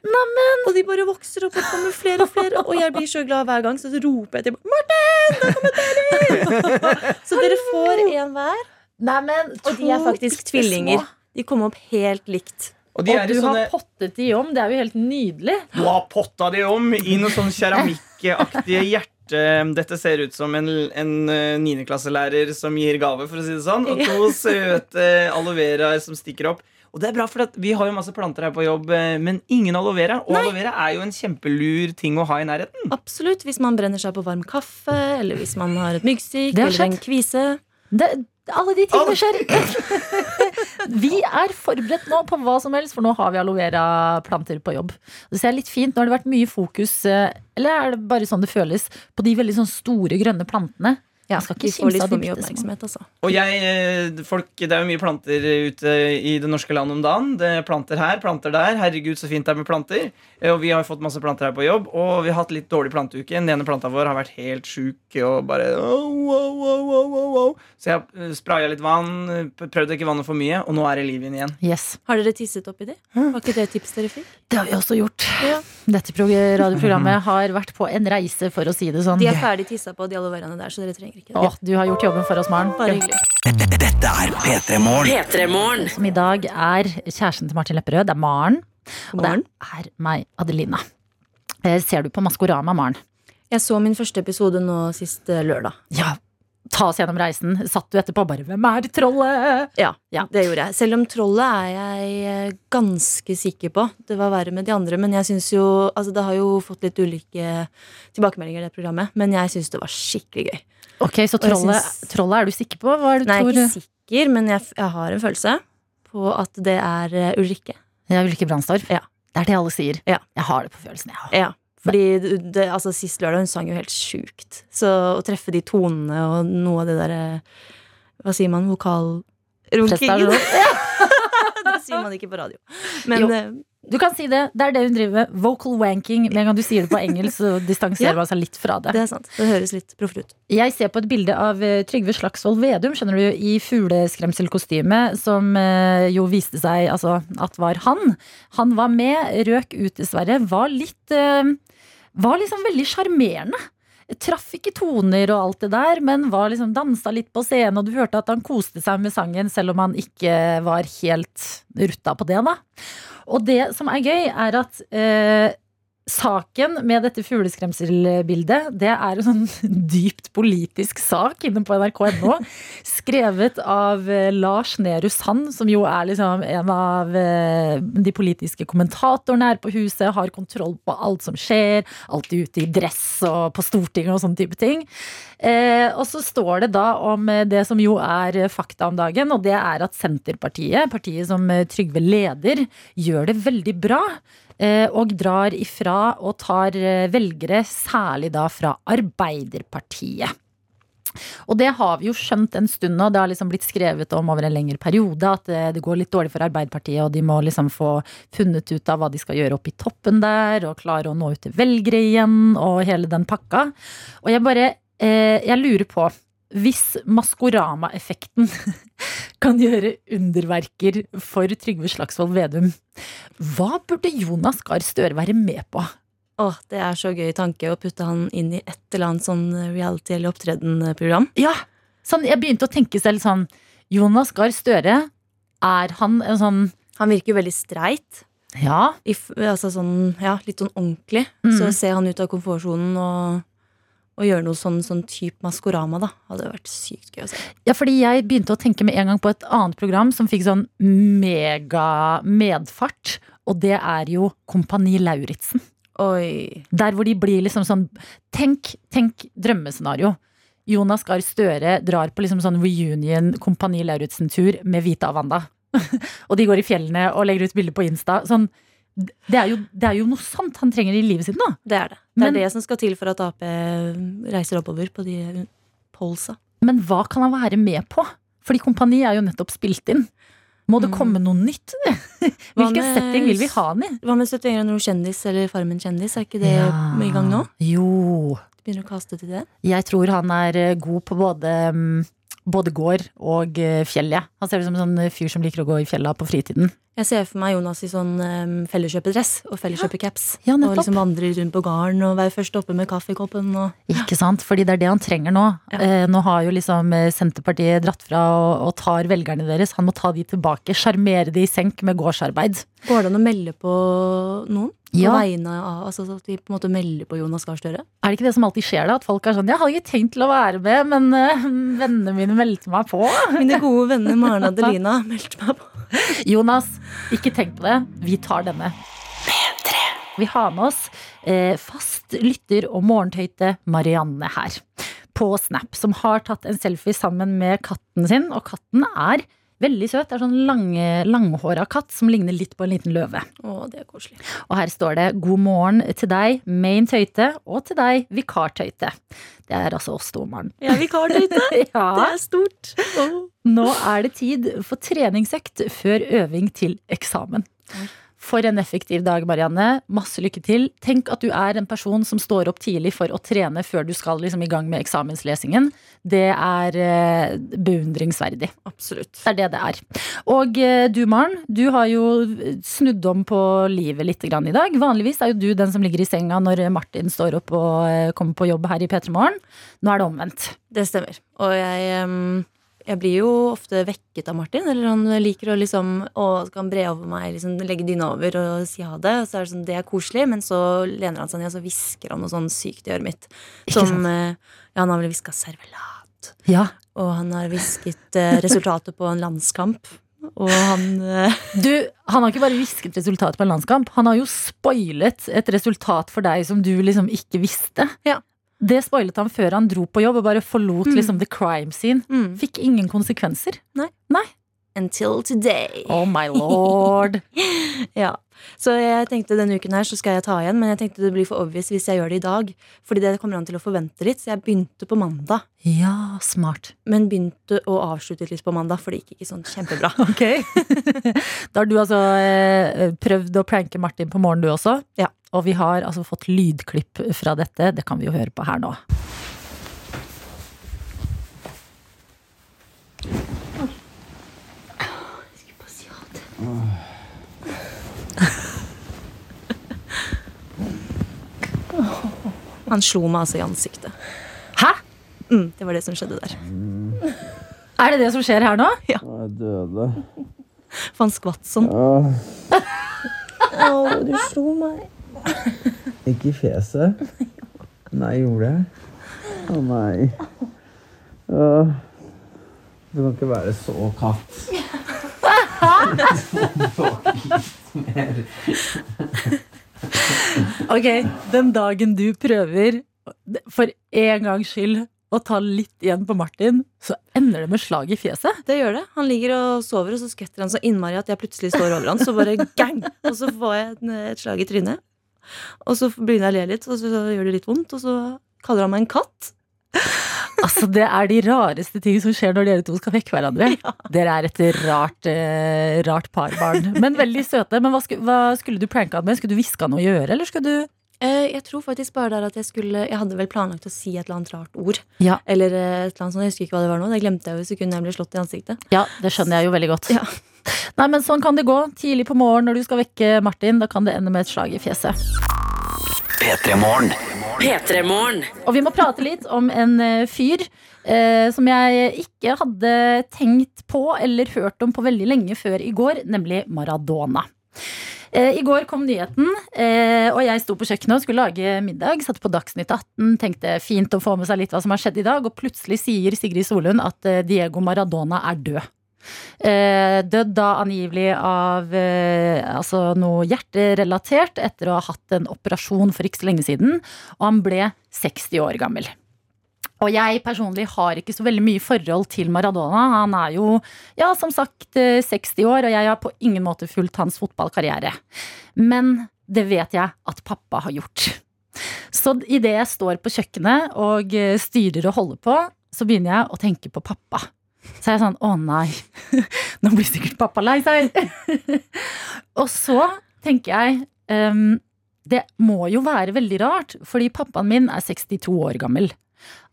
D: Og de bare vokser opp og kommer flere og flere. Og jeg blir så glad hver gang, så roper jeg til Martin! Det kommer kommet! <laughs> Så dere får en hver.
C: Neimen,
D: Og de er faktisk tvillinger. De kom opp helt likt.
F: Og de
C: Og
F: er
C: du
F: sånne
C: har pottet de om. Det er jo helt nydelig.
F: Du har potta de om i noe sånn keramikkaktige <laughs> hjerte. Dette ser ut som en, en eh, niendeklasselærer som gir gave, for å si det sånn. Og to <laughs> søte aloe veraer som stikker opp. Og det er bra, for at Vi har jo masse planter her på jobb, eh, men ingen aloe vera. Og aloe vera er jo en kjempelur ting å ha i nærheten.
D: Absolutt. Hvis man brenner seg på varm kaffe, eller hvis man har et myggstikk, eller en kvise.
C: Det, alle de tingene skjer. <laughs> Vi er forberedt nå på hva som helst, for nå har vi aloe vera-planter på jobb. Det ser litt fint. Nå har det vært mye fokus, eh, eller er det bare sånn det føles, på de veldig sånn store grønne plantene.
D: Ja,
C: skal ikke kimse av de bitte små.
D: altså.
F: Og jeg, eh, folk, Det er jo mye planter ute i det norske landet om dagen. Det er planter her, planter der. Herregud, så fint det er med planter. Eh, Og vi har fått masse planter her på jobb, og vi har hatt litt dårlig planteuke. Den ene planta vår har vært helt sjuk og bare oh, oh, oh, oh, oh, oh. Så jeg har spraya litt vann, prøvde ikke vannet for mye, og nå er det liv inn igjen.
C: Yes,
D: Har dere tisset oppi de? Var ikke det et tips dere fikk?
C: Det har vi også gjort.
D: Ja.
C: Dette radioprogrammet har vært på en reise, for å si det sånn.
D: De er ferdig tissa på, de aloe veraene der, så dere trenger ikke det.
C: Å, du har gjort jobben for oss, Maren.
D: Bare hyggelig.
E: Dette er P3 Morgen.
B: P3 Morgen.
C: Som i dag er kjæresten til Martin Lepperød. Det er Maren. Og det er meg, Adelina. Eh, Ser du på Maskorama, Maren?
D: Jeg så min første episode nå sist eh, lørdag.
C: Ja. Ta oss gjennom reisen. Satt du etterpå bare 'Hvem er det trollet?'
D: Ja,
C: Ja.
D: det gjorde jeg. Selv om trollet er jeg eh, ganske sikker på. Det var verre med de andre, men jeg syns jo Altså, det har jo fått litt ulike tilbakemeldinger, det programmet, men jeg syns det var skikkelig gøy.
C: Ok, Så trollet,
D: synes...
C: trollet er du sikker på? Hva er det du
D: Nei,
C: tror?
D: ikke sikker, men jeg, jeg har en følelse på at det er eh, Ulrikke.
C: Ja, Ulrikke Brandstorp?
D: Ja.
C: Det er det alle sier.
D: Ja.
C: Jeg har det på følelsen, jeg òg.
D: Ja. Fordi det, altså, Sist lørdag hun sang jo helt sjukt. Så å treffe de tonene og noe av det derre Hva sier man? Vokal... <laughs> det sier man ikke på radio. Men
C: Jo.
D: eh,
C: Du kan si det. Det er det hun driver med. Vocal wanking. Med en gang du sier det på engelsk, så <laughs> distanserer
D: Ja.
C: man seg litt fra det.
D: det er sant. Det høres litt proffere ut.
C: Jeg ser på et bilde av eh, Trygve Slagsvold Vedum skjønner du, i fugleskremselkostyme, som eh, jo viste seg altså, at var han. Han var med, røk ut dessverre. Var litt Var liksom veldig sjarmerende. Traff ikke toner og alt det der, men var liksom dansa litt på scenen, og du hørte at han koste seg med sangen, selv om han ikke var helt rutta på det, da. Og det som er gøy, er at eh, saken med dette fugleskremselbildet, det er en sånn <laughs> dypt politisk sak inne på nrk.no. Skrevet av eh, Lars Nehru Sand, som jo er liksom en av eh, de politiske kommentatorene her på huset. Har kontroll på alt som skjer. Alltid ute i dress og på Stortinget og sånne type ting. Eh, og så står det da om det som jo er fakta om dagen, og det er at Senterpartiet, partiet som Trygve leder, gjør det veldig bra. Eh, Og drar ifra og tar eh, velgere, særlig da fra Arbeiderpartiet. Og det har vi jo skjønt en stund nå. Det har liksom blitt skrevet om over en lengre periode at det, det går litt dårlig for Arbeiderpartiet, og de må liksom få funnet ut av hva de skal gjøre oppe i toppen der, og klare å nå ut til velgere igjen, og hele den pakka. Og jeg bare eh, Jeg lurer på hvis Maskorama-effekten <laughs> kan gjøre underverker for Trygve Slagsvold Vedum, hva burde Jonas Gahr Støre være med på?
D: Åh, Det er så gøy tanke å putte han inn i et eller annet sånn reality- eller opptredenprogram.
C: Ja, sånn, jeg begynte å tenke selv sånn Jonas Gahr Støre, er han en sånn
D: Han virker jo veldig streit.
C: Ja,
D: I, altså sånn, ja, litt sånn ordentlig.
C: Mm.
D: Så ser han ut av komfortsonen og, og gjøre noe sånn, sånn type Maskorama, da. Hadde vært sykt gøy å se.
C: Ja, fordi jeg begynte å tenke med en gang på et annet program som fikk sånn mega medfart, og det er jo Kompani Lauritzen.
D: Oi.
C: Der hvor de blir liksom sånn Tenk, tenk drømmescenario. Jonas Gahr Støre drar på liksom sånn reunion Kompani Lauritzen-tur med Vita og Wanda. <laughs> og de går i fjellene og legger ut bilder på Insta. Sånn, det, er jo, det er jo noe sånt han trenger i livet sitt nå.
D: Det er det. Det
C: Men-
D: er det som skal til for at Ap reiser oppover på de polsa.
C: Men hva kan han være med på? Fordi Kompani er jo nettopp spilt inn. Må det
D: Mm.
C: komme noe nytt? <laughs> Hvilken
D: med-
C: setting vil vi ha han i?
D: Hva med 71 grader nord kjendis eller Farmen kjendis? Er ikke det i gang nå?
C: Jo.
D: Du begynner å kaste til det?
C: Jeg tror han er eh, god på både, mm, både gård og eh, fjell. Ja. Han ser ut som en sånn fyr som liker å gå i fjella på fritiden.
D: Jeg ser for meg Jonas i sånn um, felleskjøpedress og felleskjøpecaps.
C: Ja,
D: og liksom vandre rundt på gården og være først oppe med kaffekoppen. Og
C: Ikke sant? Fordi det er det han trenger nå.
D: Ja.
C: Eh, nå har jo liksom eh, Senterpartiet dratt fra og, og tar velgerne deres. Han må ta de tilbake. Sjarmere de i senk med gårdsarbeid.
D: Går det an å melde på noen?
C: Ja.
D: På vegne av, altså At vi på en måte melder på Jonas Gahr Støre?
C: Er det ikke det som alltid skjer da? At folk er sånn Jeg hadde ikke tenkt til å være med, men eh, vennene mine meldte meg på. <laughs>
D: Mine gode venner Maren Adelina meldte meg på.
C: Jonas, ikke tenk på det. Vi tar denne. Vi har med oss eh, fast lytter og morgentøyte Marianne her på Snap, som har tatt en selfie sammen med katten sin. Og katten er Veldig søt. Det er sånn lange, langhåra katt som ligner litt på en liten løve.
D: Å, det er koselig.
C: Og her står det 'God morgen til deg, main tøyte', og til deg, vikartøyte. Det er altså oss to, Maren.
D: Jeg er vikardøyte. <laughs> Det
C: Ja.
D: er stort. Oh.
C: Nå er det tid for treningsøkt før øving til eksamen. For en effektiv dag, Marianne. Masse lykke til. Tenk at du er en person som står opp tidlig for å trene før du skal liksom i gang med eksamenslesingen. Det er eh, beundringsverdig.
D: Absolutt.
C: Det er det det er. Og eh, du, Maren, du har jo snudd om på livet litt grann i dag. Vanligvis er jo du den som ligger i senga når Martin står opp og eh, kommer på jobb her i P3 Morgen. Nå er det omvendt.
D: Det stemmer. Og jeg, em, jeg blir jo ofte vekket av Martin. Eller han liker å liksom Å, skal han bre over meg, liksom legge dyna over og si ha det. Og så er det sånn, det er koselig, men så lener han seg ned og så hvisker han noe sånn sykt i øret mitt. Som eh, Ja, han har vel hviska servelat.
C: Ja.
D: Og han har hvisket eh, resultatet på en landskamp. Og han eh,
C: Du, han har ikke bare hvisket resultatet på en landskamp, han har jo spoilet et resultat for deg som du liksom ikke visste.
D: Ja.
C: Det spoilet han før han dro på jobb og bare forlot
D: Mm.
C: liksom the crime scene.
D: mm,
C: Fikk ingen konsekvenser.
D: Until today.
C: Oh my <laughs> lord.
D: Ja. Så jeg tenkte denne uken her så skal jeg ta igjen, men jeg tenkte det blir for obvious hvis jeg gjør det i dag. Fordi det kommer an til å forvente litt, så jeg begynte på mandag.
C: Ja, smart.
D: Men begynte å avslutte litt på mandag, for det gikk ikke sånn kjempebra. <laughs>
C: Ok. da har du altså eh, prøvd å pranke Martin på morgenen, du også.
D: Ja.
C: Og vi har altså fått lydklipp fra dette. Det kan vi jo høre på her nå.
D: Han slo meg altså i ansiktet.
C: Hæ?
D: Mm, det var det som skjedde der.
C: Er det det som skjer her nå? Ja.
F: Jeg døde.
D: For han skvatt sånn. Å, du slo meg.
F: Ikke i fjeset. Nei, gjorde jeg? Å nei. Åh. Du kan ikke være så katt. <laughs>
C: Ok, den dagen du prøver for en gangs skyld å ta litt igjen på Martin, så ender det med slag i fjeset.
D: Det gjør det. Han ligger og sover, og så skvetter han så innmari at jeg plutselig står over han. Så bare gang! Og så får jeg et slag i trynet. Og så begynner jeg å le litt, og så gjør det litt vondt, og så kaller han meg en katt.
C: Altså, Det er de rareste ting som skjer når dere to skal vekke hverandre. <laughs> Dere er et rart, eh, rart parbarn. Men veldig søte. Men hva, sku, hva skulle du pranka med? Skulle du hviske han noe å gjøre, eller skulle du
D: Eh, jeg tror faktisk bare der at jeg skulle Jeg hadde vel planlagt å si et eller annet rart ord.
C: Ja.
D: Eller eh, et eller annet sånt, jeg husker ikke hva det var nå. Det glemte jeg jo i sekundet jeg ble slått i ansiktet.
C: Ja, det skjønner jeg jo veldig godt.
D: Ja.
C: Nei, men Sånn kan det gå. Tidlig på morgen når du skal vekke Martin. Da kan det ende med et slag i fjeset.
E: P3 Morgen.
B: P3morgen.
C: Og vi må prate litt om en eh, fyr eh, som jeg ikke hadde tenkt på eller hørt om på veldig lenge før i går, nemlig Maradona. Eh, I går kom nyheten, eh, og jeg sto på kjøkkenet og skulle lage middag. Satte på Dagsnytt 18, tenkte fint å få med seg litt hva som har skjedd i dag. Og plutselig sier Sigrid Solund at eh, Diego Maradona er død. Eh, dødd da angivelig av eh, altså noe hjerterelatert etter å ha hatt en operasjon for ikke så lenge siden. Og han ble 60 år gammel. Og jeg personlig har ikke så veldig mye forhold til Maradona. Han er jo, ja, som sagt, eh, 60 år, og jeg har på ingen måte fulgt hans fotballkarriere. Men det vet jeg at pappa har gjort. Så idet jeg står på kjøkkenet og eh, styrer og holder på, så begynner jeg å tenke på pappa. Så er jeg sånn Å nei, <laughs> nå blir sikkert pappa lei seg. <laughs> og så tenker jeg um, Det må jo være veldig rart, fordi pappaen min er 62 år gammel.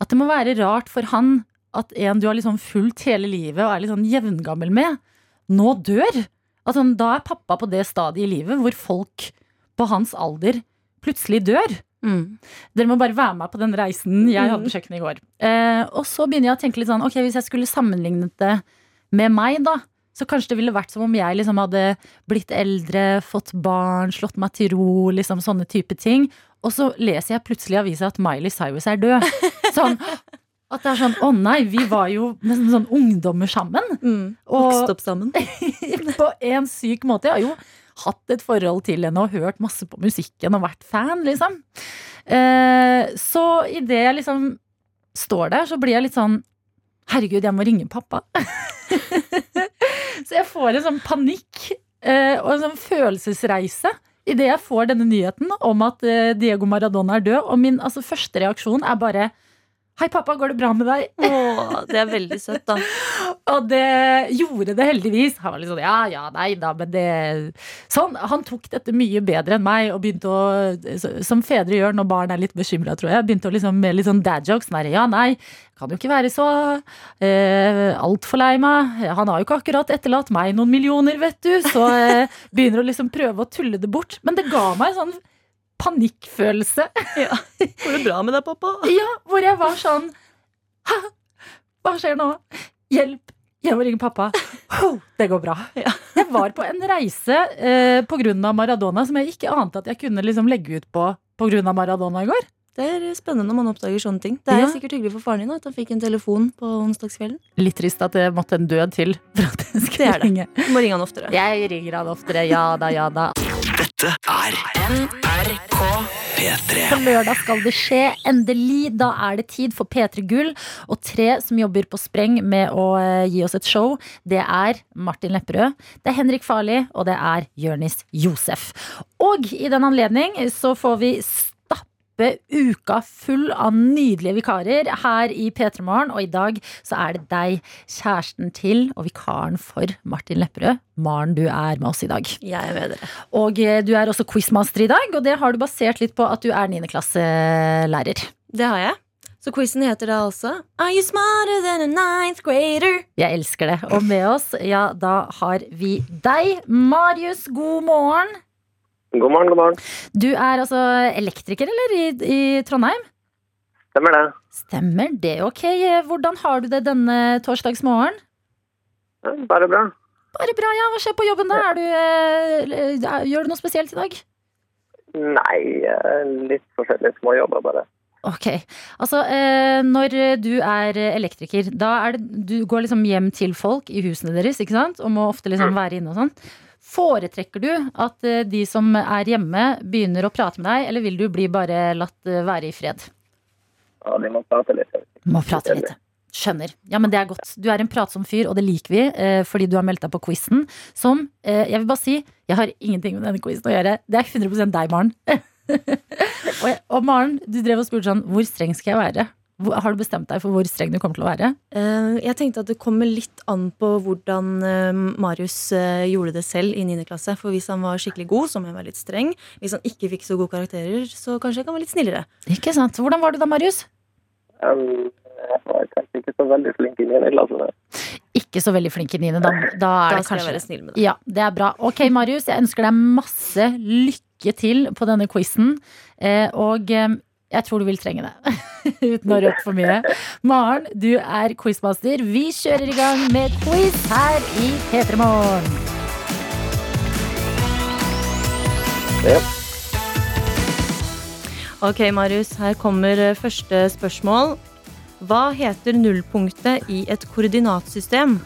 C: At det må være rart for han at en du har liksom fulgt hele livet og er litt sånn jevngammel med, nå dør. At sånn, da er pappa på det stadiet i livet hvor folk på hans alder plutselig dør.
D: Mm.
C: Dere må bare være med på den reisen jeg hadde på kjøkkenet i går. Eh, og så begynner jeg å tenke litt sånn, ok, hvis jeg skulle sammenlignet det med meg, da. Så kanskje det ville vært som om jeg liksom hadde blitt eldre, fått barn, slått meg til ro, liksom sånne type ting. Og så leser jeg plutselig i avisa at Miley Cyrus er død. <laughs> Sånn, at det er sånn, å nei, vi var jo nesten sånn ungdommer sammen.
D: Mm. Vokst opp sammen. <laughs>
C: på en syk måte. Jeg har jo hatt et forhold til henne og hørt masse på musikken og vært fan, liksom. Eh, så idet jeg liksom står der, så blir jeg litt sånn Herregud, jeg må ringe pappa. <laughs> Så jeg får en sånn panikk eh, og en sånn følelsesreise idet jeg får denne nyheten om at eh, Diego Maradona er død. Og min altså, første reaksjon er bare Hei, pappa, går det bra med deg?
D: Åh, det er veldig søtt, da. <laughs>
C: Og det gjorde det heldigvis. Han var litt sånn ja, ja, nei da, men det Sånn. Han tok dette mye bedre enn meg og begynte å Som fedre gjør når barn er litt bekymra, tror jeg. Begynte å liksom med litt sånn dad jokes. Nei, ja, nei, kan jo ikke være så eh, altfor lei meg. Han har jo ikke akkurat etterlatt meg noen millioner, vet du. Så eh, <laughs> begynner å liksom prøve å tulle det bort. Men det ga meg en sånn panikkfølelse. Ja.
D: Går det bra med deg, pappa?
C: Ja, hvor jeg var sånn <laughs> Hva skjer nå? Hjelp! Jeg må ringe pappa. <laughs> Det går bra. Jeg var på en reise eh, pga. Maradona som jeg ikke ante at jeg kunne liksom legge ut på pga. Maradona i går.
D: Det er spennende når man oppdager sånne ting. Det er
C: Ja.
D: sikkert hyggelig for faren din at han fikk en telefon på onsdagskvelden.
C: Litt trist at det måtte en død til for at jeg
D: Det
C: skulle
D: er det.
C: ringe.
D: Du må ringe han oftere.
C: Jeg ringer han oftere. Ja da, ja da.
E: Dette er
B: NRK
E: P3.
C: På lørdag skal det skje. Endelig. Da er det tid for P3 Gull. Og tre som jobber på spreng med å eh, gi oss et show, det er Martin Lepperød, det er Henrik Farli, og det er Jørnis Josef. Og i den anledning så får vi stappe uka full av nydelige vikarer her i P3 Morgen. Og i dag så er det deg, kjæresten til og vikaren for Martin Lepperød. Maren, du er med oss i dag.
D: Jeg er med dere.
C: Og eh, du er også quizmaster i dag, og det har du basert litt på at du er niendeklasselærer.
D: Det har jeg. Så quizen heter da altså Are you smarter than a ninth grader?
C: Jeg elsker det. Og med oss, ja, da har vi deg. Marius, god morgen.
G: God morgen, god morgen.
C: Du er altså elektriker, eller, i, i Trondheim?
G: Stemmer det.
C: Stemmer det, ok. Hvordan har du det denne torsdagsmorgen?
G: Ja, Bare bra.
C: Bare bra, ja. Hva skjer på jobben da? Du, eh, gjør du noe spesielt i dag?
G: Nei, eh, litt forskjellige småjobber bare.
C: Ok, altså eh, Når du er elektriker, da er det, du går liksom hjem til folk i husene deres, ikke sant? Og må ofte liksom være inne og sånn. Foretrekker du at eh, de som er hjemme, begynner å prate med deg, eller vil du bli bare latt eh, være i fred?
G: Ja, de må prate litt.
C: Må prate litt. Skjønner. Ja, men det er godt. Du er en pratsom fyr, og det liker vi, eh, fordi du har meldt deg på quizen. Som, jeg vil bare si, jeg har ingenting med denne quizen å gjøre. Det er 100 deg, Maren. <laughs> og, jeg- og Maren, du drev og spurte sånn, hvor streng skal jeg være? Har du bestemt deg for hvor streng du kommer til å være?
D: Eh, jeg tenkte at det kommer litt an på hvordan eh, Marius eh, gjorde det selv i 9. klasse. For hvis han var skikkelig god, så må jeg være litt streng. Hvis han ikke fikk så gode karakterer, så kanskje jeg kan være litt snillere.
C: Ikke sant? Hvordan var du da, Marius?
G: Um, jeg var kanskje ikke så veldig flink i 9. klasse.
C: Ikke så veldig flink i 9. Da, da er
D: Da
C: det
D: skal jeg være snill med deg.
C: Ja, det er bra. Ok, Marius, jeg ønsker deg masse lykke til på denne quizen. Eh, og eh, jeg tror du vil trenge det. <laughs> Uten å røpe for mye. Maren, du er quizmaster. Vi kjører i gang med quiz her i P3 Morgen.
G: Ja.
D: Ok, Marius, her kommer eh, første spørsmål. Hva heter nullpunktet i et koordinatsystem?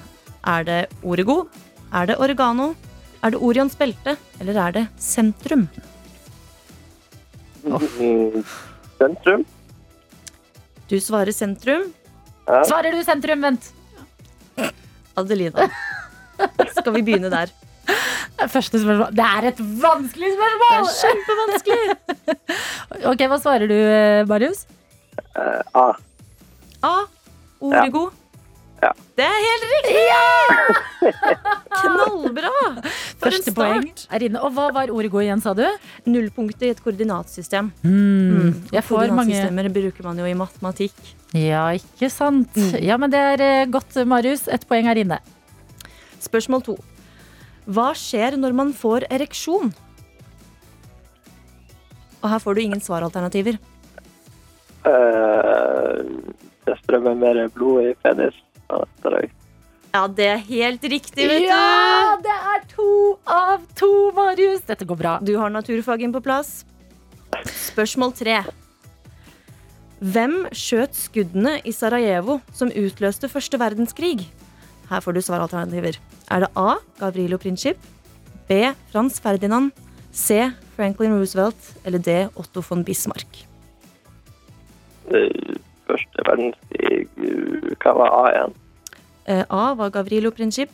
D: Er det Orego? Er det oregano? Er det Orions belte? Eller er det sentrum?
G: Mm, Sentrum.
D: Du svarer sentrum.
G: Ja.
C: Svarer du sentrum? Vent.
D: Adelina. Skal vi begynne der?
C: Første spørsmål. Det er et vanskelig spørsmål!
D: Det er kjempevanskelig. <laughs>
C: Ok, Hva svarer du, eh, Marius?
G: Uh, A.
D: A. Ordet
G: Ja.
D: Det er helt riktig! <laughs> Knallbra! For en
C: Første poeng er inne. Og hva var ordet gå igjen, sa du?
D: Nullpunktet i et koordinatsystem.
C: Mm. Jeg
D: Og
C: får mange
D: Koordinatsystemer bruker man jo i matematikk.
C: Ja, ikke sant. Ja, men det er eh, godt, Marius. Ett poeng er inne.
D: Spørsmål to. Hva skjer når man får ereksjon? Og her får du ingen svaralternativer.
G: Uh, det strømmer mer blod i penis. Ja, det er.
D: Ja, det er helt riktig, vet
C: Ja, det er to av to, Marius. Dette går bra.
D: du. Du har naturfagen på plass. Spørsmål tre. Hvem skjøt skuddene i Sarajevo som utløste første verdenskrig? Her får du svaralternativer. Er det A. Gavrilo Princip? B. Frans Ferdinand? C. Franklin Roosevelt? Eller D. Otto von Bismarck?
G: Eh, Første verdenskrig eh, Hva var A igjen?
D: Eh, A var Gavrilo Princip.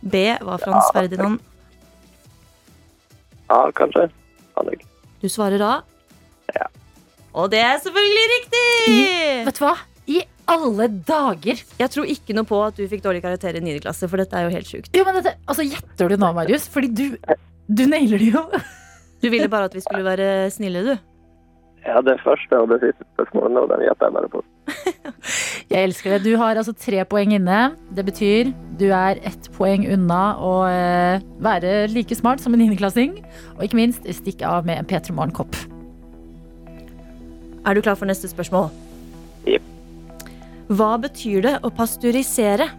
D: B var Frans Ferdinand.
G: A, kanskje? Aner ikke.
D: Du svarer A.
G: Ja.
D: Og det er selvfølgelig riktig!
C: Vet du hva? I alle dager!
D: Jeg tror ikke noe på at du fikk dårlig karakter i 9. klasse, for dette er jo helt sjukt.
C: Jo, men dette, altså, Gjetter du nå, Marius? Fordi du, du nailer det jo. <laughs>
D: Du ville bare at vi skulle være snille, du.
G: Ja, det første og det siste spørsmålet, og den gjetter jeg bare på.
C: Jeg elsker det. Du har altså tre poeng inne. Det betyr du er ett poeng unna å eh, være like smart som en niendeklassing. Og ikke minst stikke av med en P3 Morgen-kopp.
D: Er du klar for neste spørsmål?
G: Jepp.
D: Hva betyr det å pasteurisere?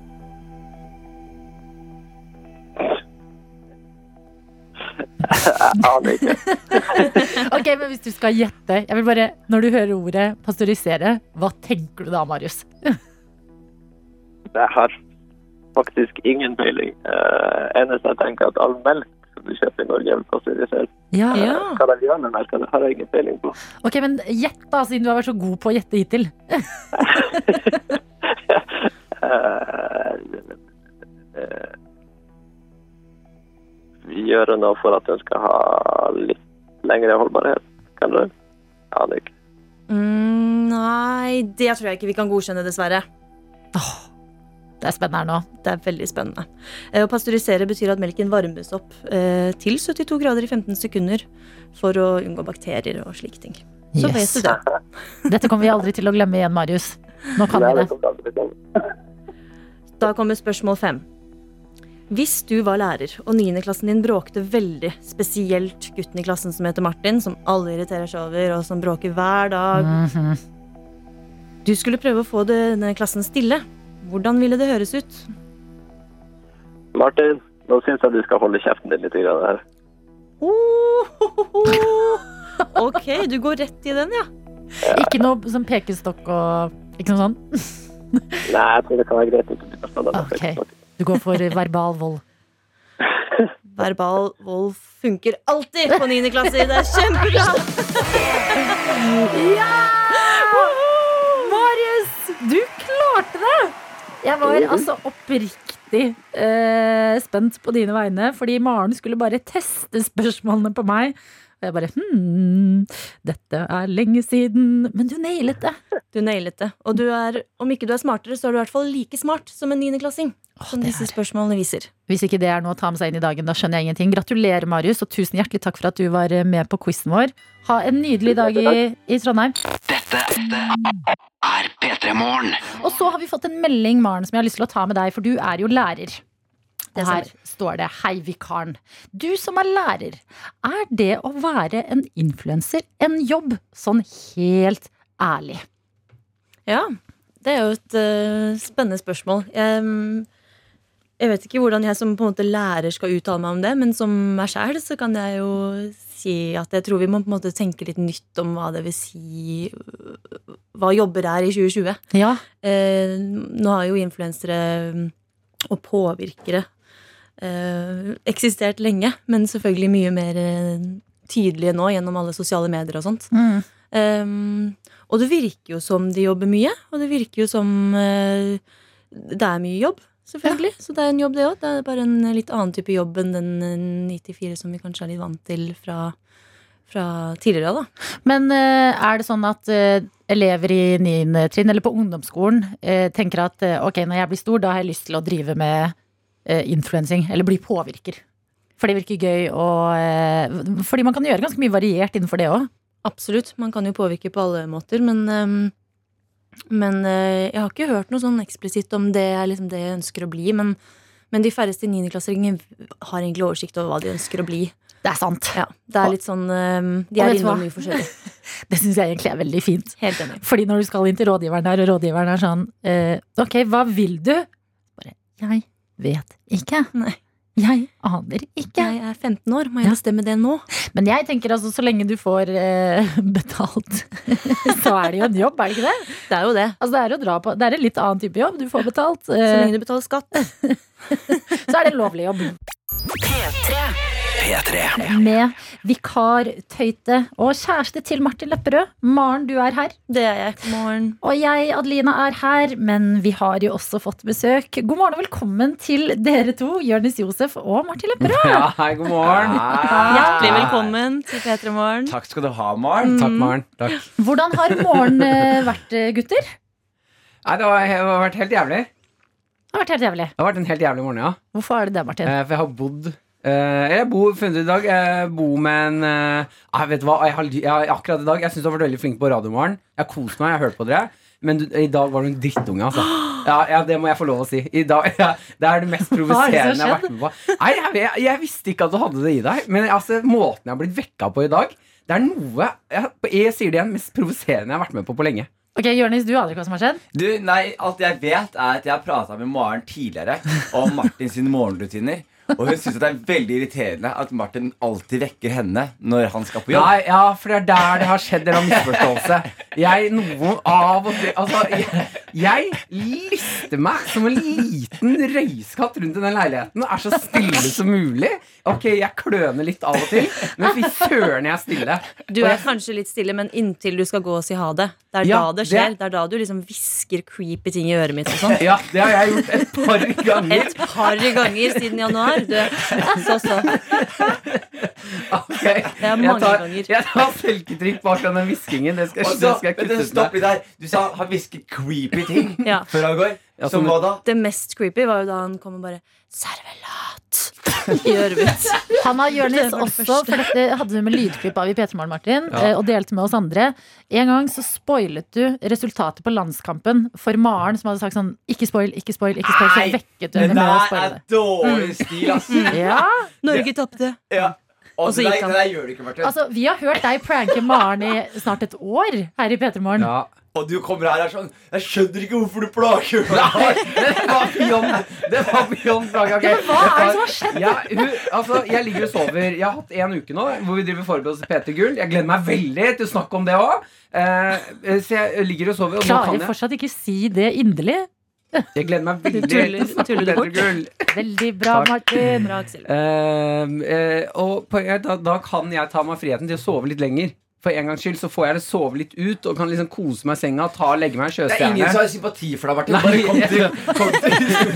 G: Aner ikke. <laughs>
C: Ok, men Hvis du skal gjette, jeg vil bare, når du hører ordet pasteurisere, hva tenker du da, Marius? <laughs>
G: Jeg har faktisk ingen peiling. Uh, eneste jeg tenker at all melk som du kjøper i Norge, er pasteurisert.
C: Ja.
D: Ja.
G: Hva de gjør med melka, det har jeg ingen peiling på.
C: Ok, men Gjett, da, siden du har vært så god på å gjette hittil.
G: uh, <laughs> eh, gjøre noe for at den skal ha litt lengre holdbarhet, kanskje? Jeg aner ikke.
D: Mm, nei, det tror jeg ikke vi kan godkjenne, dessverre.
C: Det er spennende her nå.
D: Det er veldig spennende. Eh, Å pasteurisere betyr at melken varmes opp eh, til 72 grader i 15 sekunder for å unngå bakterier og slike ting. Så
C: Yes.
D: vet du det. <laughs>
C: Dette kommer vi aldri til å glemme igjen, Marius. Nå kan vi
G: det.
D: Da kommer spørsmål fem. Hvis du var lærer, og niendeklassen din bråkte veldig, spesielt gutten i klassen som heter Martin, som alle irriterer seg over, og som bråker hver dag
C: Mhm.
D: Du skulle prøve å få denne klassen stille. Hvordan ville det høres ut?
G: Martin, nå syns jeg du skal holde kjeften din litt grann her.
D: Ok, du går rett i den, ja.
C: Ikke noe som pekestokk og Ikke noe sånn?
G: Nei, jeg tror det kan være greit. å å snakke om
C: Ok.
G: det.
C: Du går for verbal vold. <laughs>
D: Verbal vold funker alltid på niende klasse. Det er kjempebra!
C: Marius, du klarte det! Jeg var altså oppriktig eh, spent på dine vegne, fordi Maren skulle bare teste spørsmålene på meg. Og jeg bare hm, dette er lenge siden. Men du nailet det.
D: Du nailet det. Og du er, om ikke du er smartere, så er du i hvert fall like smart som en niendeklassing. Som disse
C: er-
D: spørsmålene viser.
C: Hvis ikke det er noe å ta med seg inn i dagen, da skjønner jeg ingenting. Gratulerer, Marius, og tusen hjertelig takk for at du var eh, med på quizen vår. Ha en nydelig dag i, i Trondheim.
E: Dette er P3 Morgen.
C: Og så har vi fått en melding, Maren, som jeg har lyst til å ta med deg, for du er jo lærer. Og her står det 'Hei, vikaren'. Du som er lærer, er det å være en influenser en jobb? Sånn helt ærlig.
D: Ja, det er jo et uh, spennende spørsmål. Jeg, jeg vet ikke hvordan jeg som på en måte lærer skal uttale meg om det, men som meg sjæl så kan jeg jo si at jeg tror vi må på en måte tenke litt nytt om hva det vil si øh, Hva jobber er i 2020.
C: Ja.
D: Eh, nå har jo influensere og påvirkere eh, eksistert lenge, men selvfølgelig mye mer eh, tydelige nå gjennom alle sosiale medier og sånt.
C: Mm.
D: Eh, og det virker jo som de jobber mye, og det virker jo som eh, det er mye jobb. Selvfølgelig. Så det er en jobb, det òg. Det er bare en litt annen type jobb enn den eh, 94 som vi kanskje er litt vant til fra, fra tidligere. da.
C: Men eh, er det sånn at eh, elever i 9. trinn eller på ungdomsskolen eh, tenker at eh, ok, når jeg blir stor, da har jeg lyst til å drive med influensing, eller bli påvirker? For det virker gøy, og eh, fordi man kan gjøre ganske mye variert innenfor det òg.
D: Absolutt. Man kan jo påvirke på alle måter, men um, men eh, jeg har ikke hørt noe sånn eksplisitt om det er liksom det jeg ønsker å bli. Men, men de færreste niendeklassinger har egentlig oversikt over hva de ønsker å bli.
C: Det er sant.
D: Ja, det er litt sånn um, De er innom mye forskjellig. <laughs>
C: Det syns jeg egentlig er veldig fint.
D: Helt enig.
C: Fordi når du skal inn til rådgiveren der, og rådgiveren er sånn eh, Ok, hva vil du? Bare Jeg vet ikke.
D: Nei.
C: Jeg aner ikke.
D: Jeg er 15 år, må jeg
C: Ja.
D: bestemme det nå?
C: Men jeg tenker altså, så lenge du får eh, <laughs> betalt, <laughs> så er det jo en jobb, er det ikke det?
D: Det er jo det.
C: Altså, det er å dra på Det er en litt annen type jobb. Du får betalt.
D: Så
C: Eh,
D: lenge du betaler skatt. <laughs>
C: så er det en lovlig jobb.
B: P3.
E: P3.
C: med vikar Tøyte og kjæreste til Martin Lepperød. Maren, du er her.
D: Det er jeg. God morgen.
C: Og jeg, Adelina, er her, men vi har jo også fått besøk. God morgen og velkommen til dere to, Jonis Josef og Martin Lepperød.
H: Ja, hei, god morgen.
D: Hjertelig velkommen til P3 Morgen.
H: Takk skal du ha, Maren. Takk, Maren. Takk.
C: Hvordan har morgenen eh, vært, eh, gutter?
H: Nei, det, det har vært helt jævlig.
C: Det har vært helt jævlig.
H: Det har vært en helt jævlig morgen, ja.
C: Hvorfor er det det, Martin?
H: Eh, For jeg har bodd eh, Jeg bor funnet i dag. Jeg bor med en uh, Jeg Vet hva, jeg har, jeg, akkurat i dag Jeg syns du har vært veldig flink på radiomorgen. Jeg har kost meg, jeg har hørt på dere. Men du, i dag var du en drittunge, altså. Ja, ja, det må jeg få lov å si. I dag, <laughs> ja, det er det mest
C: er
H: provoserende jeg har vært med på. Nei, jeg, jeg, jeg visste ikke at du hadde det i deg. Men altså, måten jeg har blitt vekka på i dag, det er noe Jeg, jeg sier det igjen, mest provoserende jeg har vært med på på lenge.
C: Ok, Jørnis, du aner ikke hva som har skjedd?
I: Du, nei, Alt jeg vet, er at jeg har prata med Maren tidligere om Martin sine morgenrutiner. Og hun syns det er veldig irriterende at Martin alltid vekker henne når han skal på jobb.
H: Nei, ja, for det er der det har skjedd en misforståelse. Jeg noen av og til Altså, jeg, jeg lister meg som en liten røyskatt rundt i den leiligheten. Er så stille som mulig. Ok, jeg kløner litt av og til, men fy søren, jeg er stille.
D: Du er kanskje litt stille, men inntil du skal gå og si ha det. Det er
H: Ja,
D: da det
H: det-
D: skjer. Det er da du liksom hvisker creepy ting i øret mitt og sånn. <laughs>
H: Ja, det har jeg gjort et par ganger.
D: Et par ganger siden januar. Du, så, så.
H: Ok,
D: Det er mange
H: jeg tar,
D: ganger.
H: Jeg tar selvkritikk bak den hviskingen. Det skal,
I: Og
H: det skal jeg kutte ut.
I: stopp
H: med.
I: litt der. Du sa han hvisket creepy ting
D: Ja.
I: før han går.
H: Ja,
I: Som
H: som-
I: hva da?
D: Det mest creepy var jo da han kom og bare Servelat! <laughs> I øret.
C: Han har Jonis
D: Det det
C: også, for dette hadde du med lydklipp av i P3 Morgen, Martin,
H: Ja.
C: eh, og delte med oss andre. En gang så spoilet du resultatet på landskampen for Maren, som hadde sagt sånn Ikke spoil, ikke spoil, ikke spoil. Så vekket du
I: Det
C: henne med å spoile
I: er
C: det.
I: dårlig stil, ass.
C: Ja,
D: Norge tapte.
I: Ja. Og
D: så
I: det,
D: gikk
I: der,
D: han.
I: det der gjør du ikke, Martin.
C: altså Vi har hørt deg pranke Maren i snart et år her i P3 Morgen.
H: Ja.
I: Og du kommer her og er sånn Jeg skjønner ikke hvorfor du plager meg.
H: Det var beyond Det var beyond plaga.
C: hva er det som har skjedd?
H: Ja, hun, altså, jeg ligger og sover. Jeg har hatt en uke nå hvor vi driver forberedelse til P3 Gull. Jeg gleder meg veldig til å snakke om det òg. så jeg ligger og sover. Og nå
C: Klarer
H: kan jeg,
C: fortsatt ikke si det inderlig.
H: jeg gleder meg veldig
D: tuller-
H: til å snakke om
D: tuller du bort?
H: Gull.
C: Veldig bra,
H: Takk.
C: Martin.
D: Bra, Aksel.
H: Eh, eh, og da, da kan jeg ta meg friheten til å sove litt lenger. For en gangs skyld så får jeg det sove litt ut og kan liksom kose meg i senga. Ta, og legge meg en
I: Det er ingen som har sympati for deg, Martin.
H: Nei.
I: Bare kom til, kom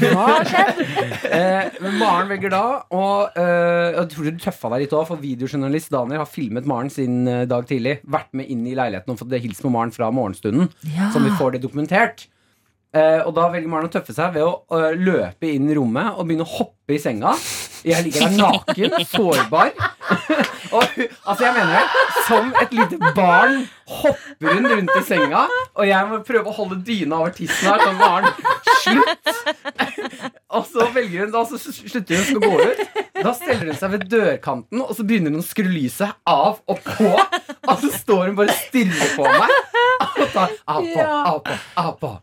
I: til <laughs>
C: Hva har skjedd?
H: Eh, men Maren velger da Og eh, jeg tror du tøffa deg litt også For videojournalist Daniel har filmet Maren sin eh, dag tidlig Vært med inn i leiligheten og fått det hils på Maren fra morgenstunden
C: Ja.
H: Som vi får det dokumentert Eh, og da velger Maren å tøffe seg ved å eh, løpe inn i rommet og begynne å hoppe i senga. Jeg ligger der naken, sårbar. <laughs> og altså jeg mener det, som et lite barn hopper hun rundt i senga, og jeg må prøve å holde dyna over tissen her. Sånn, Maren, slutt! og så velger hun, da så slutter hun å gå ut. Da steller hun seg ved dørkanten, og så begynner hun å skru lyset av og på. Og så står hun bare stille på meg. Og tar av på, av på, av på.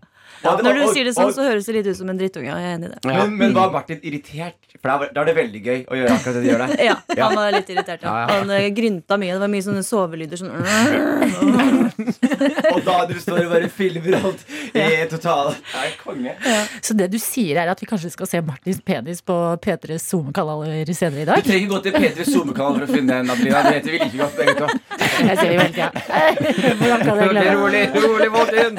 I: Og-
D: Når du
I: og-
D: sier det sånn,
I: og-
D: så høres det litt ut som en drittunge. Jeg er enig i det.
H: Ja.
I: Men, men var Martin irritert? For da er- det veldig gøy å gjøre akkurat det de gjør der. <laughs>
D: Ja, han var litt irritert. Ja.
H: Ja, ja.
D: Han eh, grynta mye. Det var mye sånne sovelyder. Sånn <laughs>
I: Og da du står og bare filmer alt i total er konge.
C: Så det du sier, er at vi kanskje skal se Martins penis på P3s SoMe-kanaler senere i dag?
I: Du
C: trenger
I: trenger gå til P3 SoMe-kanal for å finne den, Adelina. Det vet vi like godt. begge to.
C: Jeg ser jo hele ja. Hvordan kan jeg glemme
H: Rolig, rolig, Martin.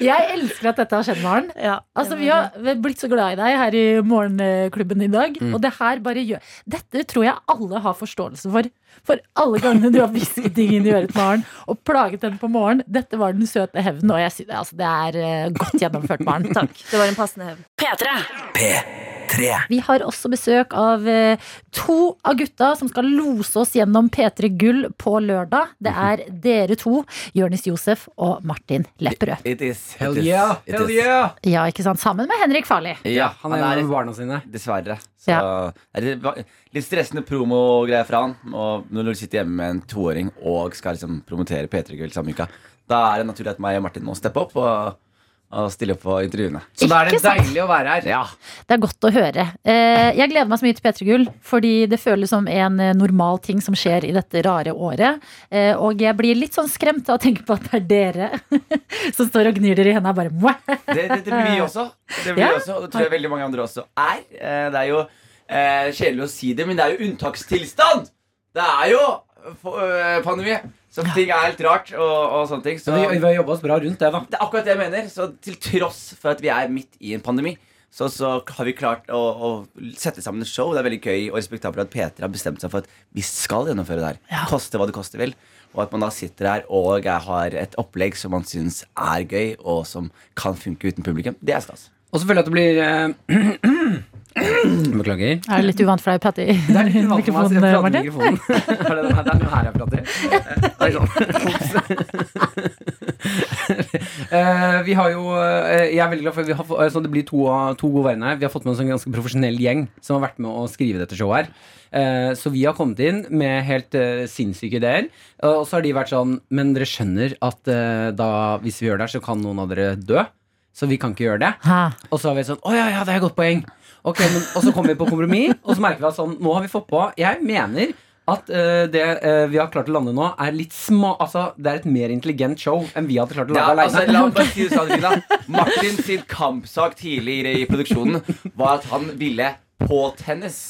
C: Jeg elsker at dette har skjedd, Maren.
D: Ja,
C: Altså, vi har blitt så glad i deg her i morgenklubben i dag. Og det her bare gjør Dette tror jeg alle har forståelse for. For alle gangene du har hvisket ting inn i øret med Maren og plaget henne på morgen. Dette var den søte hevnen, og jeg synes, altså, det er eh, godt gjennomført, Maren. Takk.
D: Det var en passende hevn.
B: P3.
E: P3.
C: Vi har også besøk av eh, to av gutta som skal lose oss gjennom P3 Gull på lørdag. Det er dere to, Jørnis Josef og Martin Lepperød.
I: It is.
H: Hell yeah,
I: it
H: hell
I: is.
H: yeah.
C: Ja, ikke sant? Sammen med Henrik Farli.
I: Ja,
H: Han er hjemme med barna sine.
I: Dessverre. Så
C: Ja.
I: det er litt- litt stressende promogreier fra han. Og når du sitter hjemme med en toåring og skal liksom promotere P3 Gull samme uka, da er det naturlig at meg og Martin må steppe opp og, og stille opp på intervjuene.
H: Så da er det
C: Ikke sant?
H: deilig å være her.
I: Ja.
C: Det er godt å høre. Eh, Jeg gleder meg så mye til P3 Gull, fordi det føles som en eh, normal ting som skjer i dette rare året. Eh, Og jeg blir litt sånn skremt av å tenke på at det er dere <laughs> som står og gnir dere i hendene. Bare, «Mwah!»
I: Det, det, det blir vi også. Det blir
C: Ja.
I: vi også, og det tror jeg veldig mange andre også er. Eh, Det er jo eh, kjedelig å si det, men det er jo unntakstilstand! Det er jo eh, pandemi. Så ting er helt rart og, og sånne ting. Så
H: vi, vi har jobba oss bra rundt det, da.
I: det er akkurat det jeg mener. Så til tross for at vi er midt i en pandemi, så, så har vi klart å, å sette sammen et show. Det er veldig gøy og respektabelt at P3 har bestemt seg for at vi skal gjennomføre det her. Koste hva det koste vil. Og at man da sitter her og jeg har et opplegg som man syns er gøy, og som kan funke uten publikum. Det er stas.
H: Og så føler jeg at det blir eh, <clears throat> Beklager.
C: Er det litt uvant for deg, Patti?
H: Det er litt uvant for meg, å prate i mikrofonen. Er det, det er noe her jeg prater. Oi, sånn. <laughs> Eh, vi har jo eh, Jeg er veldig glad for vi har, få- eh, så det blir to, to gode venner. her. Vi har fått med oss en ganske profesjonell gjeng som har vært med å skrive dette showet her. Eh, så vi har kommet inn med helt sinnssyke ideer. Og så har de vært sånn Men dere skjønner at da, hvis vi gjør det her, så kan noen av dere dø. Så vi kan ikke gjøre det.
C: Ha.
H: Og så har vi sånn Å ja, ja, det er et godt poeng. Ok, men, Og så kommer vi på kompromiss, og så merker vi at sånn Nå har vi fått på Jeg mener at eh, det eh, vi har klart å lande nå, er litt sma... Altså, det er et mer intelligent show enn vi hadde klart å
I: Ja,
H: lage
I: altså,
H: alene.
I: la meg bare si det sånn, <laughs> Rina. Martin sin kampsak tidligere i produksjonen var at han ville på tennis.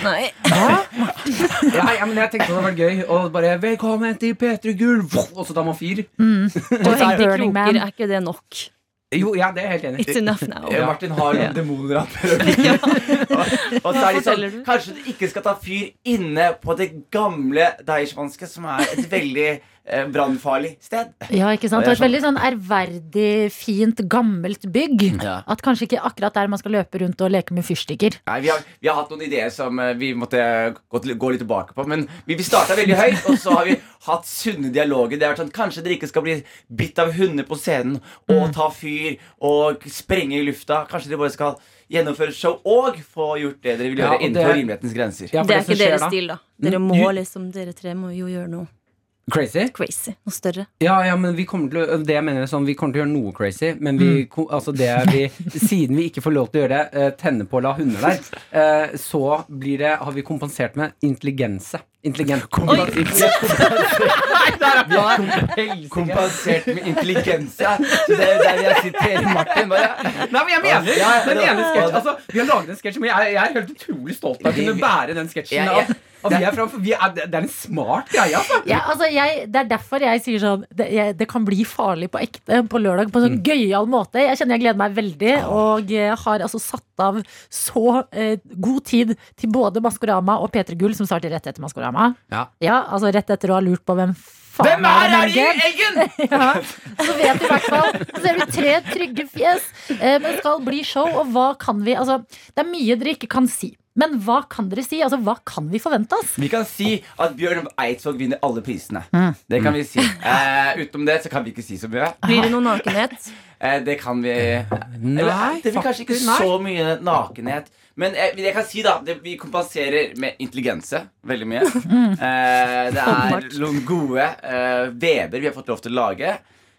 D: Nei.
H: Ja, ja, men jeg tenkte det hadde vært gøy. å bare 'Velkommen til P3 Gull!' Og så tar man fyr. <laughs>
D: Og egentlig
C: Burning Man.
D: kroker, er ikke det nok?
H: Jo, ja, det er jeg helt enig.
D: It's enough now.
I: Ja. Martin har noen demoner han prøver Og så er de sånn? Kanskje du ikke skal ta fyr inne på det gamle Deichmanske, som er et veldig eh, brannfarlig sted.
C: Ja, ikke sant?
I: Og var
C: et veldig sånn ærverdig, fint, gammelt bygg.
I: Ja.
C: At kanskje ikke akkurat der man skal løpe rundt og leke med fyrstikker.
I: Nei, vi, har, vi har hatt noen ideer som eh, vi måtte gå, til, gå litt tilbake på. Men vi, vi starta veldig høyt, og så har vi <laughs> hatt sunne dialoger. Det har vært sånn, Kanskje dere ikke skal bli bitt av hunder på scenen og ta fyr og sprenge i lufta. Kanskje dere bare skal gjennomføre show og få gjort det dere vil gjøre
H: ja, det-
I: innenfor rimelighetens grenser.
H: Ja, for
D: Det er ikke deres stil, da. Dere
H: Mm,
D: må liksom, dere tre må jo gjøre noe
H: Crazy?
D: crazy. Noe større.
H: Ja, ja, men vi kommer til å, det jeg mener er sånn, vi kommer til å gjøre noe crazy, men vi, mm. altså det er vi, siden vi ikke får lov til å gjøre det, eh, tenne på å la hunder der, eh, så blir det, har vi kompensert med intelligense. Intelligent. Kompensert- <laughs>
I: Kompensert med intelligense. Så det er der jeg siterer Martin. Bare.
H: Nei, men jeg mener
I: Ja, ja,
H: den ene sketsjen altså, Vi har laget en sketsj, men jeg, jeg er helt utrolig stolt av å kunne bære den sketsjen.
I: Ja, ja.
H: Vi er framfor, vi er, det er en smart greie, altså.
C: Ja, altså jeg, det er derfor jeg sier sånn det, jeg, det kan bli farlig på ekte på lørdag på en sånn gøyal måte. Jeg kjenner jeg gleder meg veldig, og har altså satt av så eh, god tid til både Maskorama og P3 Gull, som starter rett etter Maskorama.
H: Ja.
C: altså rett etter å ha lurt på hvem
I: Hvem er i eggen?! <laughs>
C: Ja, så vet du i hvert fall Så ser du tre trygge fjes eh, Men det skal bli show Og hva kan vi Altså, det er mye dere ikke kan si Men hva kan dere si? Altså, hva kan vi forvente oss?
I: Vi kan si at Bjørn Eidsvåg vinner alle prisene.
C: Mm.
I: Det kan vi si. Eh, utenom det så kan vi ikke si så mye.
D: Blir det noe nakenhet? <laughs>
I: Eh, det kan vi Eller, Det blir kanskje ikke
H: nei.
I: så mye nakenhet. Men jeg, jeg kan si da det, Vi kompenserer med intelligense veldig mye. <laughs> Eh, det er noen gode eh, Weber vi har fått lov til å lage.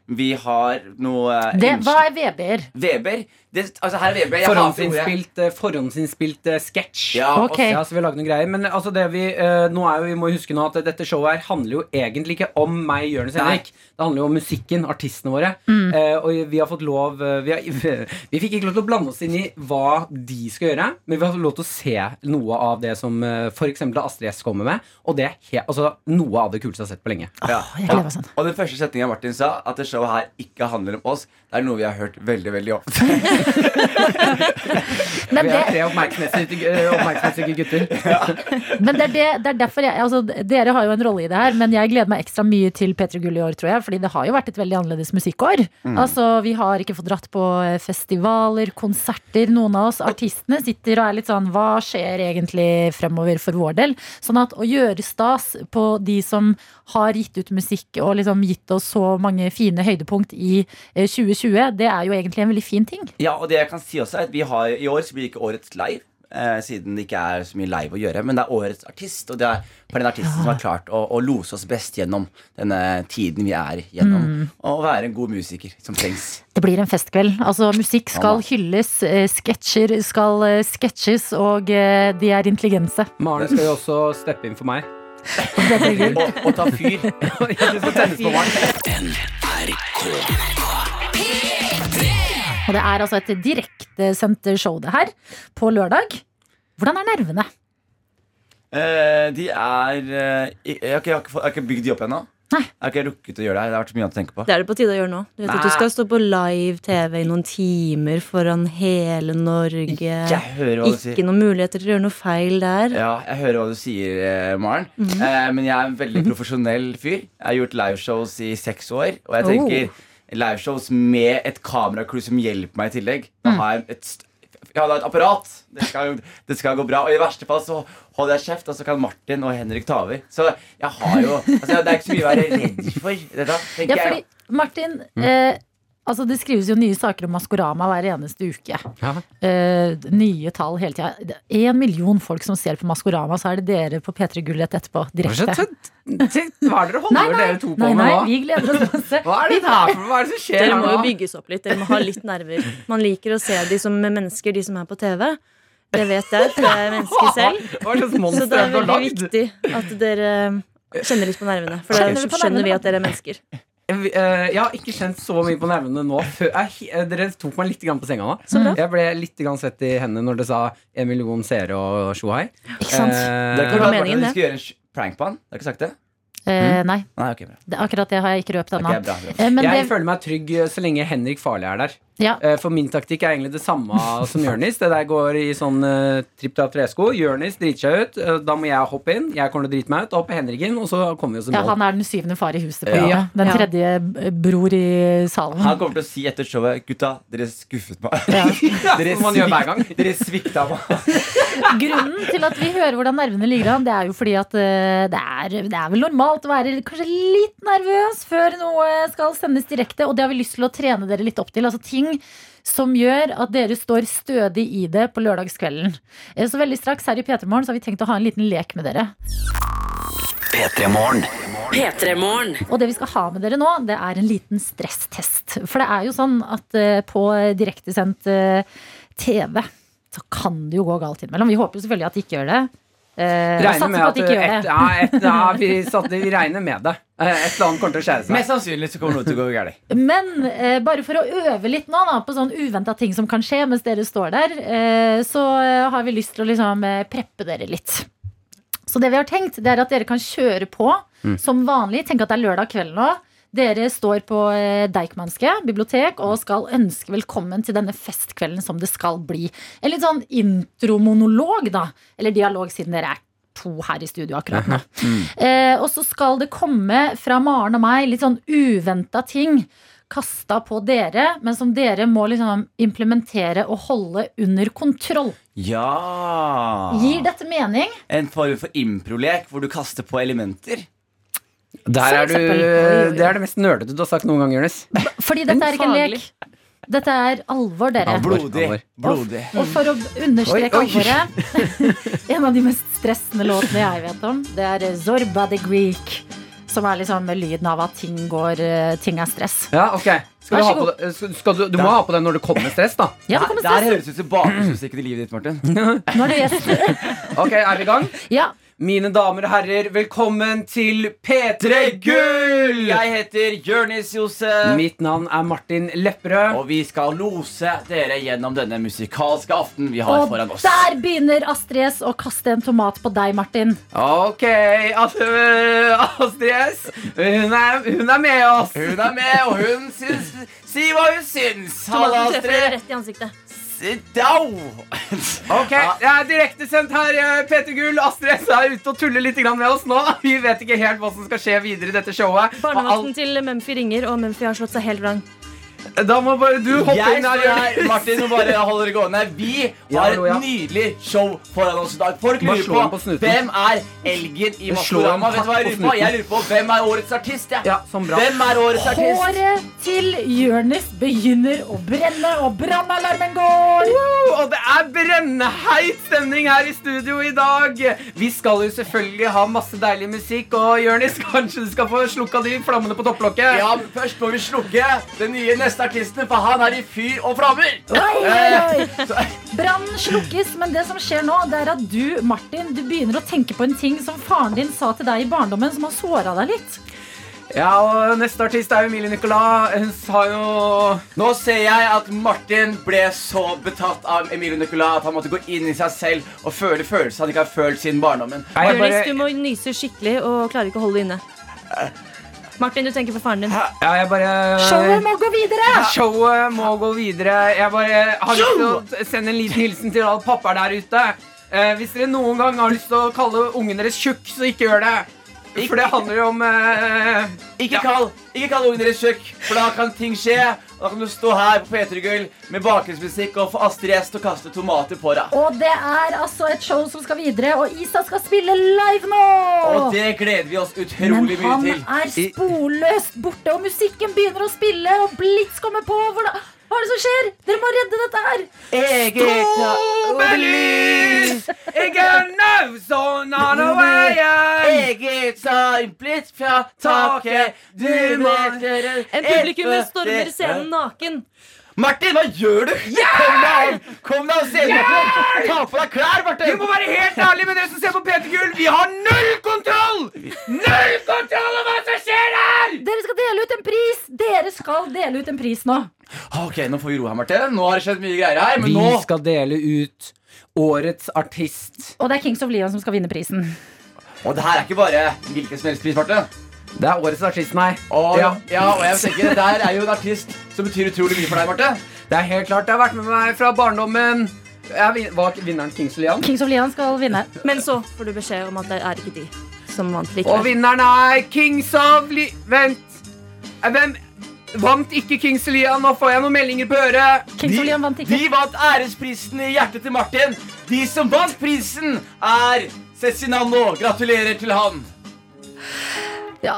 I: Vi har noe
C: det, Hva er Weber?
I: Weber? Det, altså her er Jeg.
H: Forhåndsinnspilt, forhåndsinnspilt eh, sketsj.
I: Ja.
H: Ja, så vi har noen greier Men altså det vi, uh, nå er jo, vi må huske nå at dette showet her handler jo egentlig ikke om meg, Jonis. Henrik. Det handler jo om musikken, artistene våre. Eh, og vi har fått lov vi, har, <laughs> vi fikk ikke lov til å blande oss inn i hva de skal gjøre, men vi har fått lov til å se noe av det som uh, f.eks. Astrid S kommer med. Og det er he altså, noe av det kuleste jeg har sett på lenge.
I: Ja.
C: jeg gleder sånn.
I: Og den første setningen Martin sa, at det showet her ikke handler om oss, det er noe vi har hørt veldig veldig ofte. <laughs>
C: Men
H: Vi
C: har
H: er tre oppmerksomhetssyke eh, gutter.
C: men det er, det, det er derfor jeg altså, Dere har jo en rolle i det her, men jeg gleder meg ekstra mye til P3 Gull i år, tror jeg. Fordi det har jo vært et veldig annerledes musikkår. Altså, Vi har ikke fått dratt på eh, festivaler, konserter. Noen av oss artistene sitter og er litt sånn Hva skjer egentlig fremover for vår del? Sånn at å gjøre stas på de som har gitt ut musikk og liksom gitt oss så mange fine høydepunkt i eh, 2020, det er jo egentlig en veldig fin ting.
I: Ja, og det jeg kan si også er at vi har I år så blir det ikke årets live. Eh, siden det ikke er så mye live å gjøre. Men det er årets artist, og det er for den artisten som har klart å, å lose oss best gjennom denne tiden vi er gjennom. Og være en god musiker som trengs.
C: Det blir en festkveld. Altså, musikk skal hylles, eh, sketsjer skal eh, sketsjes, og eh, de er intelligense.
H: Maren skal jo også steppe inn for meg. <laughs>
I: og, og ta fyr. <laughs>
H: Ja, du skal tennes på Maren.
C: Og det er altså et direktesendt show, det her, på lørdag. Hvordan er nervene?
I: Eh, de er eh, Jeg har ikke, jeg har ikke, jeg har ikke bygd de opp ennå.
C: Nei.
I: Jeg har ikke rukket å gjøre det. Det har vært så mye annet å tenke på.
D: Det er det på tide å gjøre nå. Du vet at du skal stå på live TV i noen timer foran hele Norge.
I: Jeg hører hva du sier.
D: Ikke noen muligheter til å gjøre noe feil der.
I: Ja, jeg hører hva du sier, eh, Maren.
C: Mhm.
I: eh, men jeg er en veldig profesjonell fyr. Jeg har gjort liveshows i seks år. Og jeg
C: Oh.
I: Liveshows med et kameracrew som hjelper meg i tillegg. Da
C: Mm.
I: har jeg et jeg har et apparat. Det skal, det skal gå bra. Og i verste fall så holder jeg kjeft, og så kan Martin og Henrik ta over. Så jeg har jo altså, Det er ikke så mye å være redd for. Dette,
C: Ja, fordi, Martin, eh, altså det skrives jo nye saker om Maskorama hver eneste uke.
H: Ja.
C: Uh, nye tall hele tida. Én million folk som ser på Maskorama, så er det dere på P3 Gull rett etterpå.
H: Er
C: Direkte.
H: Hva er det dere holder dere to på
C: Nei,
H: med
C: nei,
H: nå?
C: vi gleder oss masse.
H: Hva er det her for Hva er det som skjer
D: Dere
H: her
D: må jo bygges opp litt. Dere må ha litt nerver. Man liker å se de som mennesker, de som er på TV. Det vet jeg, for jeg er menneske selv. Så det er veldig viktig at dere kjenner litt på nervene. For da skjønner vi at dere er mennesker.
H: Jeg, eh, jeg har ikke kjent så mye på nevene nå. Før, jeg, eh, dere tok meg litt grann på senga nå. Jeg ble litt grann svett i hendene når det sa en million seere og.
C: Ikke sant?
I: Det er
H: Eh,
I: ikke klart at vi
D: det.
I: gjøre en prank på han. Det har ikke sagt det?
C: Eh, nei,
I: Nei, okay, bra.
C: det, akkurat det har jeg ikke røpt ennå.
I: Ok, bra, bra.
C: Eh, men
H: jeg
C: det,
H: føler meg trygg eh, så lenge Henrik Farley er der.
C: Ja,
H: Eh, For min taktikk er egentlig det samme som Jørnis. Det der går i sånn uh, tripp-trapp tresko. Jørnis driter seg ut. eh, da må jeg hoppe inn. Jeg kommer til å drite meg ut. Da hopper Henrik inn, og så kommer vi oss i
C: ja, han er den syvende far i huset. På
I: Ja.
C: ja. Den
D: Ja.
C: tredje eh, bror i salen.
I: Han kommer til å si etter showet Gutta, dere skuffet meg.
C: Ja. <laughs>
I: Dere,
H: Som man gjør hver gang.
I: dere svikta meg. <laughs>
C: Grunnen til at vi hører hvordan nervene ligger an, det er jo fordi at eh, det er, det er vel normalt å være kanskje litt nervøs før noe skal sendes direkte, og det har vi lyst til å trene dere litt opp til. Altså ting som gjør at dere står stødig i det på lørdagskvelden. Eh, Så veldig straks her i P3 Morgen så har vi tenkt å ha en liten lek med dere.
E: Petremorne.
B: Petremorne.
C: Og det vi skal ha med dere nå, det er en liten stresstest. For det er jo sånn at eh, på direktesendt eh, TV så kan det jo gå galt innimellom. Vi håper jo selvfølgelig at det ikke gjør det. Eh, og
H: Regner
C: satser
H: med
C: på
H: at
C: at ikke gjør
H: et,
C: det.
H: ja, et, ja, <laughs> vi, satte, vi regner med det. Eh, Et eller annet kommer til å skjære seg.
I: Mest sannsynlig så kommer noe til å gå galt.
C: Men eh, bare for å øve litt nå da, på sånn uventa ting som kan skje mens dere står der, eh, så har vi lyst til å liksom preppe dere litt. Så det vi har tenkt, det er at dere kan kjøre på som vanlig. Tenk at det er lørdag kveld nå. Dere står på eh, Deichmanske bibliotek og skal ønske velkommen til denne festkvelden som det skal bli. En litt sånn intromonolog, da. Eller dialog, siden dere er to her i studio akkurat nå. Eh, og så skal det komme fra Maren og meg litt sånn uventa ting kasta på dere, men som dere må liksom implementere og holde under kontroll.
I: Ja
C: Gir dette mening?
I: En form for improlek hvor du kaster på elementer.
H: Der er du, det er det mest nerdete du har sagt noen gang, Jonis.
C: Fordi dette er ikke en lek. Dette er alvor, dere.
I: Blodig. Blodig.
C: Og for å understreke alvoret <laughs> <laughs> En av de mest stressende låtene jeg vet om, det er Zorba the Greek. Som er liksom lyden av at ting går eh, Ting er stress.
H: Ja, ok skal du, ha på det, skal- du, du må ha på det når det kommer stress, da.
C: Ja, det kommer stress.
I: Der høres ut som bakgrunnsmusikken i livet ditt, Martin. <laughs>
C: Nå er det gjest.
H: Ok, er vi i gang?
C: Ja.
H: Mine damer og herrer, velkommen til P3 Gull!
I: Jeg heter Jørnis Josef.
H: Mitt navn er Martin Lepperød.
I: Og vi skal lose dere gjennom denne musikalske aften vi har
C: Og
I: foran oss.
C: Og der begynner Astrid S å kaste en tomat på deg, Martin.
H: Ok, øh, Astrid S. Hun er, hun er med oss.
I: Hun er med, og hun syns Si hva hun syns.
D: Tomaten treffer
I: deg
D: rett i ansiktet.
I: Down.
H: Ok, Jeg er direktesendt her. Peter P3 Gull. Astrid S er ute og tuller litt med oss nå. Vi vet ikke helt hva som skal skje videre i dette showet. Og
D: Barnevakten til Mumphy ringer, og Mumphy har slått seg helt vrang.
H: Da må bare du hoppe
I: Jeg
H: inn her.
I: står her. Martin, og bare holder det gående. Vi har et nydelig show foran oss i dag. Folk lurer på,
H: på
I: hvem er elgen i Maskorama. Vet du hva jeg lurer på? Jeg lurer på hvem er årets artist. Ja.
H: Ja, sånn bra.
I: Hvem er årets artist?
C: Håret til Jonis begynner å brenne, og brannalarmen går.
H: Og det er brenneheit stemning her i studio i dag. Vi skal jo selvfølgelig ha masse deilig musikk, og Jonis, kanskje du skal få slukka de flammene på topplokket?
I: Ja, men Først må vi slukke den nye neste artisten, for han er i fyr og flammer.
C: Oi. Brannen slukkes, men det som skjer nå, det er at du, Martin, du begynner å tenke på en ting som faren din sa til deg i barndommen, som har såra deg litt.
H: Ja, og neste artist er Emilie Nicolas. Hun sa jo
I: Nå ser jeg at Martin ble så betatt av Emilie Nicolas at han måtte gå inn i seg selv og føle følelser han ikke har følt siden barndommen.
H: Jeg
D: Jonis,
H: bare,
D: du må nyse skikkelig og klarer ikke å holde det inne. Martin, du tenker på faren din.
H: ja, jeg bare
C: Showet må gå videre!
H: Showet må gå videre. Jeg bare har lyst til å sende en liten hilsen til alle pappaer der ute. Eh, hvis dere noen gang har lyst til å kalle ungen deres tjukk, så ikke gjør det. For det handler jo om eh,
I: Ikke kall, ikke kall ungen deres tjukk, for da kan ting skje. Da kan du stå her på P3 Gull med bakgrunnsmusikk og få Astrid S til å kaste tomater på deg.
C: Og det er altså et show som skal videre, og Isa skal spille live nå!
I: Og det gleder vi oss utrolig mye til.
C: Men han er sporløst borte, og musikken begynner å spille, og Blitz kommer på. Hvordan, hva er det som skjer? Dere må redde dette her!
H: Overlys! Jeg er sånn on a way.
I: Jeg tar en blitt fra taket. Du må
D: En publikum stormer scenen naken.
I: Martin, hva gjør du? Kom deg Kom deg av scenen! Yeah! Ta på deg klær, Martin!
H: Du må være helt ærlig med dere som ser på Peter Gull. Vi har null kontroll! Null kontroll over hva som skjer her!
C: Dere skal dele ut en pris! Dere skal dele ut en pris nå.
I: Ok, Nå får vi ro her, Martin. Nå har det skjedd mye greier her. Men
H: Vi
I: nå
H: skal dele ut årets artist.
C: Og det er Kings of Leon som skal vinne prisen.
I: Og det her er ikke bare hvilken som helst pris, Martin.
H: Det er årets artist, nei.
I: Og, ja.
H: Ja.
I: og jeg tenker, Det her er jo en artist som betyr utrolig mye for deg, Marte.
H: Det er helt klart. Det har vært med meg fra barndommen. Jeg var vinneren Kings of Leon.
C: Kings of Leon skal vinne.
D: Men så får du beskjed om at det er ikke de som vant
H: Og vinneren er Kings of Li... Vent. Eh, Hvem vant ikke Kings of Leon? Nå får jeg noen meldinger på øret.
C: Kings of Lian vant ikke.
I: De vant æresprisen i hjertet til Martin. De som vant prisen, er Cezinando. Gratulerer til han.
C: Ja.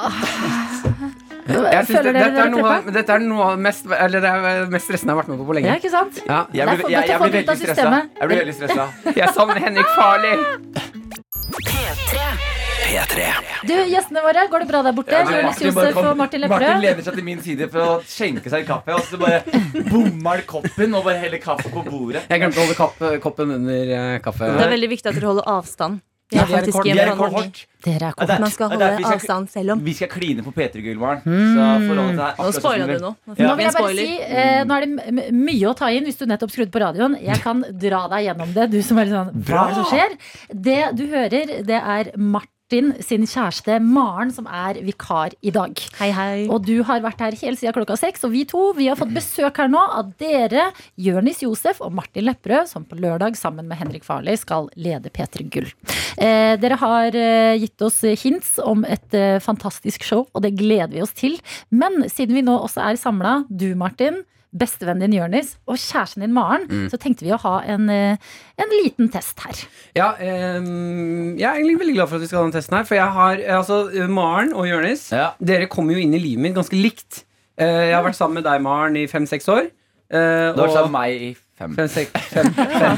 H: Jeg synes det, dette, er noe, dette er noe av mest, eller det er mest stressende jeg har vært med på på lenge.
C: Ja, ikke sant?
H: Ja.
I: Jeg blir, jeg, jeg blir veldig stressa. Jeg blir veldig stressa.
H: Jeg savner Henrik Farley.
E: P3.
C: Du, Gjestene våre, går det bra der borte?
I: Ja,
C: Jonis
I: Martin bare kom-
C: Martin
I: Martin lener seg til min side for å skjenke seg en kaffe, og så bare bommer koppen og bare heller kaffe på bordet.
H: Jeg glemte å holde koppen under eh, kaffe.
D: Det er veldig viktig at dere holder avstand.
H: Ja, vi er
D: faktisk
I: Vi er kohort.
C: Dere er
I: Ja,
C: kort.
D: Man skal holde
I: vi skal-
D: avstand selv om.
I: Vi skal kline på P3 Gullmaren. Deg
D: Nå spoila du noe. Nå
C: Nå vil jeg bare si, eh, nå er det mye å ta inn hvis du nettopp skrudde på radioen. Jeg kan dra deg gjennom det, du som er litt sånn Hva er det som skjer? Det du hører, det er Martin sin kjæreste Maren som er vikar i dag.
D: Hei, hei.
C: Og du har vært her helt siden klokka seks, og vi to vi har fått besøk her nå av dere, Jørnis Josef og Martin Lepperød, som på lørdag sammen med Henrik Farley skal lede P3 Gull. Eh, dere har eh, gitt oss hints om et eh, fantastisk show, og det gleder vi oss til. Men siden vi nå også er samla, du Martin, bestevennen din Jørnis og kjæresten din Maren, så tenkte vi å ha en, eh, en liten test her.
H: Ja, um, jeg er egentlig veldig glad for at vi skal ha den testen her. For jeg har, altså, Maren og Jørnis,
I: Ja.
H: dere kommer jo inn i livet mitt ganske likt. Eh, jeg har vært sammen med deg, Maren, i fem-seks år. Eh,
I: Du har vært
H: og-
I: sammen med meg i fem.
H: Fem, seks, <laughs> fem, fem.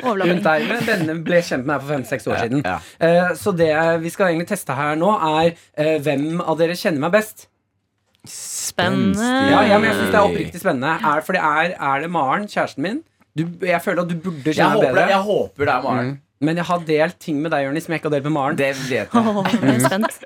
H: <laughs> Rundt der, men Denne ble kjent med meg for fem-seks år
I: Ja,
H: siden.
I: ja.
H: Uh, så det vi skal egentlig teste her nå, er uh, hvem av dere kjenner meg best.
D: Spennende.
H: Ja, ja, men jeg synes Det er oppriktig spennende. Er, for det er, er det Maren, kjæresten min? Du, jeg føler at du burde kjenne
I: jeg det,
H: bedre.
I: jeg håper det er Maren.
H: Mm. Men jeg har delt ting med deg, Jørnis, som jeg ikke har delt med Maren.
I: Det vet jeg.
D: Jeg er spent.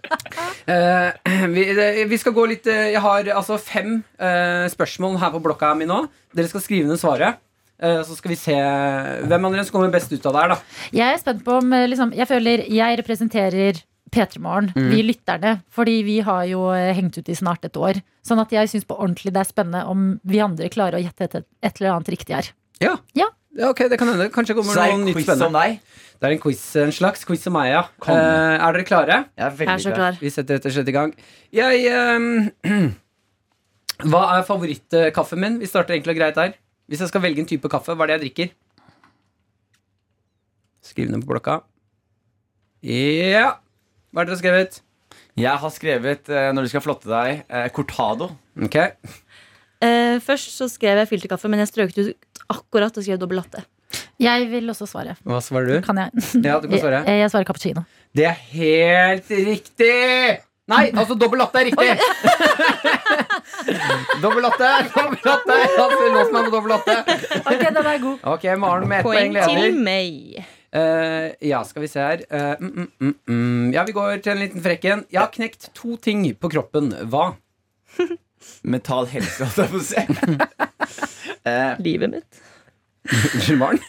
H: Eh, vi, vi skal gå litt eh, Jeg har altså fem uh, spørsmål her på blokka mi nå. Dere skal skrive ned svaret. Eh, så skal vi se hvem av dere som kommer best ut av det her. da
C: Jeg er spent på om liksom, Jeg føler jeg representerer P3 Morgen, vi lytterne. Fordi vi har jo eh, hengt ut i snart et år. Sånn at jeg syns på ordentlig det er spennende om vi andre klarer å gjette et, et eller annet riktig her.
H: Ja.
C: Ja.
H: Ja, ok, det kan hende. Kanskje kommer
I: det er
H: noe nytt spennende.
I: deg.
H: Det er en quiz, en slags quiz om meg, ja. Eh, er dere klare?
I: Jeg er
D: Jeg er så
I: klar.
D: klar.
H: Vi setter rett og slett i gang. Jeg um, <clears throat> Hva er favorittkaffen min? Vi starter enkelt og greit her. Hvis jeg skal velge en type kaffe, hva er det jeg drikker? Skriv ned på blokka. Ja. Hva har dere skrevet?
I: Jeg har skrevet, eh, når du skal flotte deg, eh, cortado.
H: Ok.
D: Eh, først så skrev jeg filterkaffe, men jeg strøk det ut akkurat og skrev dobbel latte.
C: Jeg vil også svare.
H: Hva svarer du?
C: Kan jeg?
H: Ja, du kan svare.
C: Jeg, jeg svarer cappuccino.
H: Det er helt riktig! Nei, altså dobbel latte er riktig! <laughs> dobbel latte, dobbel latte! Altså, Lås meg på dobbel latte.
C: Ok, den er god.
H: Ok, Maren med ett poeng
D: Poeng til meg.
H: Eh, ja, skal vi se her. uh, mm, mm, mm. Ja, vi går til en liten frekk en. Jeg har knekt to ting på kroppen. Hva? <laughs>
I: Mental helse, holdt jeg på å si. uh, <laughs>
D: Livet mitt.
H: Unnskyld, Maren?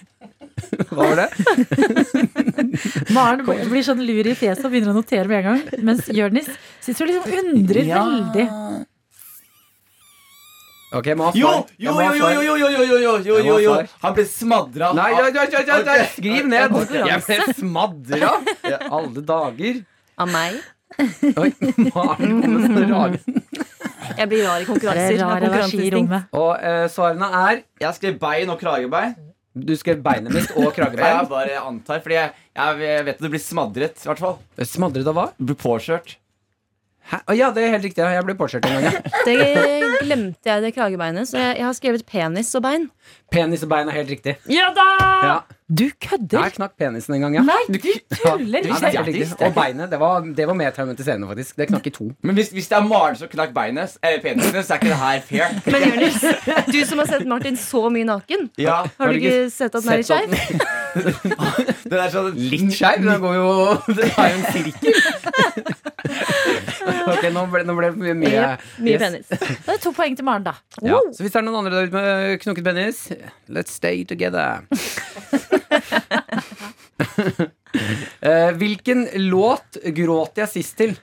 H: Hva var det?
C: Maren blir sånn lur i fjeset og begynner å notere med en gang. Mens Jonis sitter og liksom undrer
I: ja.
C: veldig.
H: Ok, må ha. Jeg
I: jo, jo, jo, jo, jo, jo, jo, jo, jo, jo, jo. Han ble smadra.
H: Nei, ja, ja, ja, ja, ja. Skriv ned! Jeg ble smadra! <laughs> Alle dager.
D: Av meg.
H: Oi, Maren <laughs> sånne
D: Jeg blir rar i konkurranser.
C: er rar i
H: Og uh, svarene er
I: Jeg skrev bein og kragebein.
H: Du skrev beinet mitt og
I: Jeg bare antar, fordi jeg, jeg vet at du blir smadret. I hvert fall
H: Smadret av hva?
I: Du blir påkjørt.
H: Hæ? Oh, ja, det er helt riktig. ja. Jeg ble påkjørt en gang. ja. <laughs>
D: Det glemte jeg, det kragebeinet. Så jeg, jeg har skrevet penis og bein.
H: Penis og bein er helt riktig.
C: Ja da!
H: Ja.
C: Du kødder!
H: Jeg knakk penisen en gang, ja.
C: Nei, du tuller!
H: Ja, det er helt riktig. Og beinet, det var, det var mer traumatiserende, faktisk. Det knakk i to.
I: Men hvis, hvis det er Maren som knakk beinet, eller penisen, så er ikke det her fair. <laughs>
D: Men Jonis, du som har sett Martin så mye naken,
I: Ja,
D: har du ikke sett at den er litt skeiv? <laughs>
I: det er sånn
H: Litt skeiv? Det går jo Det er jo en sirkel. <laughs> Ok, nå ble, nå ble det mye, mye,
D: Mye, mye
H: yes.
D: penis.
C: Det er to poeng til Maren, da.
H: Ja. Så hvis det er noen andre der ute med knokket penis, let's stay together. uh, <laughs> hvilken låt gråt jeg sist til?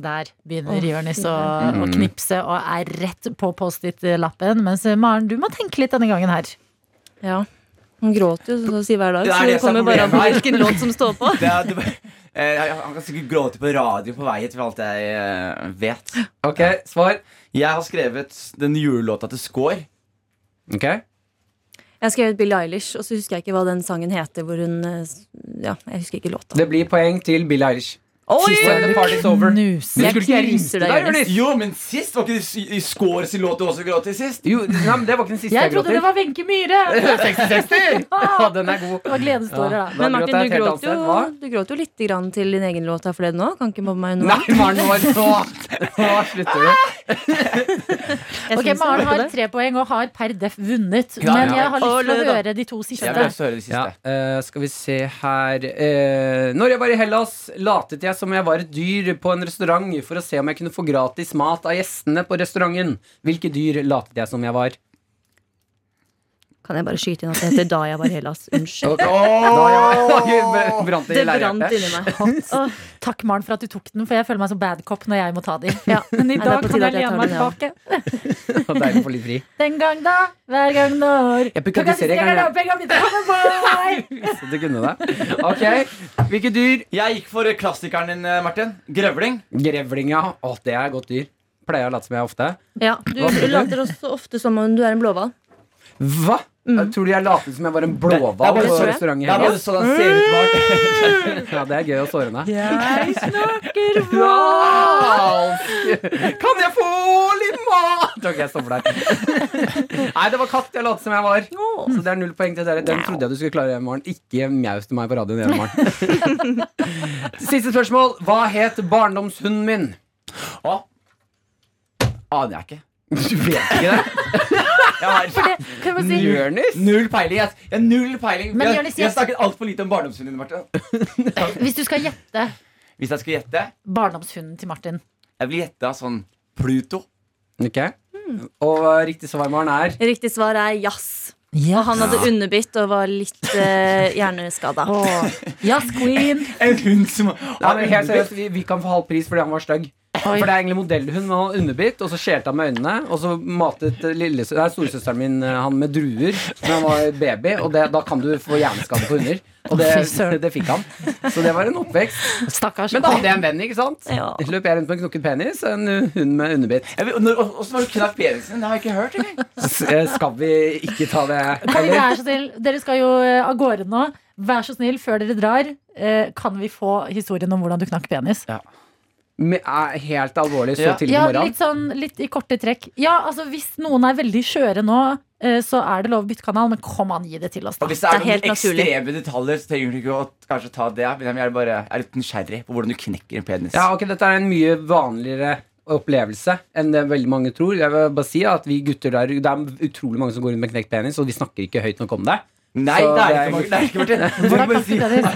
C: Der begynner Jonis å, å knipse og er rett på Post-It-lappen. Mens Maren, du må tenke litt denne gangen her.
D: Ja. Han gråter jo så å si hver dag,
I: Det
D: så
I: det
D: det
I: er
D: kommer bare an på hvilken låt som står på. <laughs>
I: det er, det, eh, Han kan sikkert gråte på radio på vei hit, for alt jeg eh, vet.
H: Ok, svar.
I: Jeg har skrevet den julelåta til Skår.
H: Ok
D: Jeg har skrevet Billie Eilish, og så husker jeg ikke hva den sangen heter. Hvor hun eh, Ja, jeg husker ikke låta.
H: Det blir poeng til Billie Eilish.
D: Oi!
H: Sist party's over. Men
D: Jeg
H: skulle ikke jeg
D: knuser deg, Jonis.
I: Jo, men sist var ikke det i- i Skår sin låt du også gråt til sist?
H: Jo, nei, men det var ikke den siste
C: Jeg
H: jeg gråt
C: trodde det var Wenche Myhre!
H: 60-60! Ja, den er god.
C: Det var gledestårer, da.
H: Da
D: Men Martin, du gråt, jo, du gråt jo litt grann til din egen låt her forleden òg. Kan ikke mobbe meg nå.
H: Nei, Maren, nå slutter du.
C: Ok, Maren har tre poeng og har per def vunnet.
I: Ja,
C: Men jeg har lyst til å høre de to
I: Jeg vil
C: siste.
I: også høre det
H: Ja,
I: siste.
H: eh, skal vi se her uh, Når jeg var i Hellas, latet jeg som jeg var et dyr på en restaurant for å se om jeg kunne få gratis mat av gjestene på restauranten. Hvilke dyr latet jeg som jeg var?
D: Kan jeg bare skyte inn at det heter Da jeg var i Hellas? Unnskyld.
H: Det
D: brant inni meg.
C: Takk, Maren, for at du tok den, for jeg føler meg som bad cop når jeg må ta de.
D: Ja. <laughs>
C: Men i dag kan jeg lene meg tilbake. <laughs>
H: Og Deilig å få litt fri.
C: Den gang da, hver gang når.
H: Jeg
C: på.
H: Så <laughs> du kunne det. Ok, Hvilke dyr?
I: Jeg gikk for klassikeren din, Martin. Grevling.
H: Grevling, ja. Å, det er godt dyr. Pleier å late som jeg er ofte.
D: Ja, du? later også ofte som om du er en blåhval.
H: Hva? Jeg tror du jeg latet som jeg var en blåhval på restaurant i
I: ut, Maren.
H: Ja, det er gøy å såre henne.
C: Jeg snakker <laughs>
H: Hvalsk! Kan jeg få litt mat? Ok, jeg stopper der. Nei, det var katt jeg lot som jeg var. Så det er null poeng til dere. Den trodde jeg du skulle klare i morgen. Ikke mjaus til meg på radioen i morgen. <laughs> Siste spørsmål. Hva het barndomshunden min?
I: Å. Aner jeg ikke.
H: Du vet ikke det? <laughs>
I: Jeg har
C: det, si
I: null peiling. Yes. jeg null peiling.
C: Men
I: Jeg, jeg
C: jeg-
I: snakket altfor lite om barndomshunden din, Martin. <laughs>
C: Hvis du skal gjette
I: Hvis jeg skal gjette,
C: barndomshunden til Martin
I: jeg vil gjette sånn Pluto.
H: Ok. Og riktig svar, Maren, er
D: Riktig svar er jazz.
C: Ja,
D: han hadde underbitt og var litt uh, hjerneskada.
C: Jazz Queen. <laughs>
I: En hund som
H: men helt seriøst, vi, vi kan få halv pris fordi han var stygg. For det er egentlig modellhund, men han underbitt, og så skjelte han med øynene. Og så matet eh, lillesø- nei, storesøsteren min eh, han med druer da han var baby, og det, da kan du få hjerneskade på hunder. Og det, det fikk han. Så det var en oppvekst.
C: Stakkars.
H: Men da hadde jeg en venn, ikke sant?
D: Ja.
H: Løp jeg rundt med en knokket penis og en uh, hund med underbitt.
I: Åssen var det knakk penisen din? Det har jeg ikke hørt
H: eller? Eh, Skal vi ikke ta det
C: Kan vi være så snill? Dere skal jo eh, av gårde nå. Vær så snill, før dere drar, eh, kan vi få historien om hvordan du knakk penis?
H: Er Helt alvorlig, så
I: Ja.
H: tidlig på
C: Ja, litt sånn litt i korte trekk. Ja, altså Hvis noen er veldig skjøre nå, eh, så er det lov å bytte kanal, men kom an, gi det til oss, da.
I: Og hvis det er,
D: Det er helt
I: noen
D: naturlig.
I: ekstreme detaljer, så trenger du ikke å kanskje ta det. Men jeg er bare jeg er litt nysgjerrig på hvordan du knekker en penis.
H: Ja, ok, Dette er en mye vanligere opplevelse enn det veldig mange tror. Jeg vil bare si at vi gutter der Det er utrolig mange som går rundt med knekt penis, og de snakker ikke høyt nok om det.
I: Nei,
H: Så
I: det er ikke
H: er-
I: Martin. Det er ikke Martin.
C: Takk, takk, Dennis.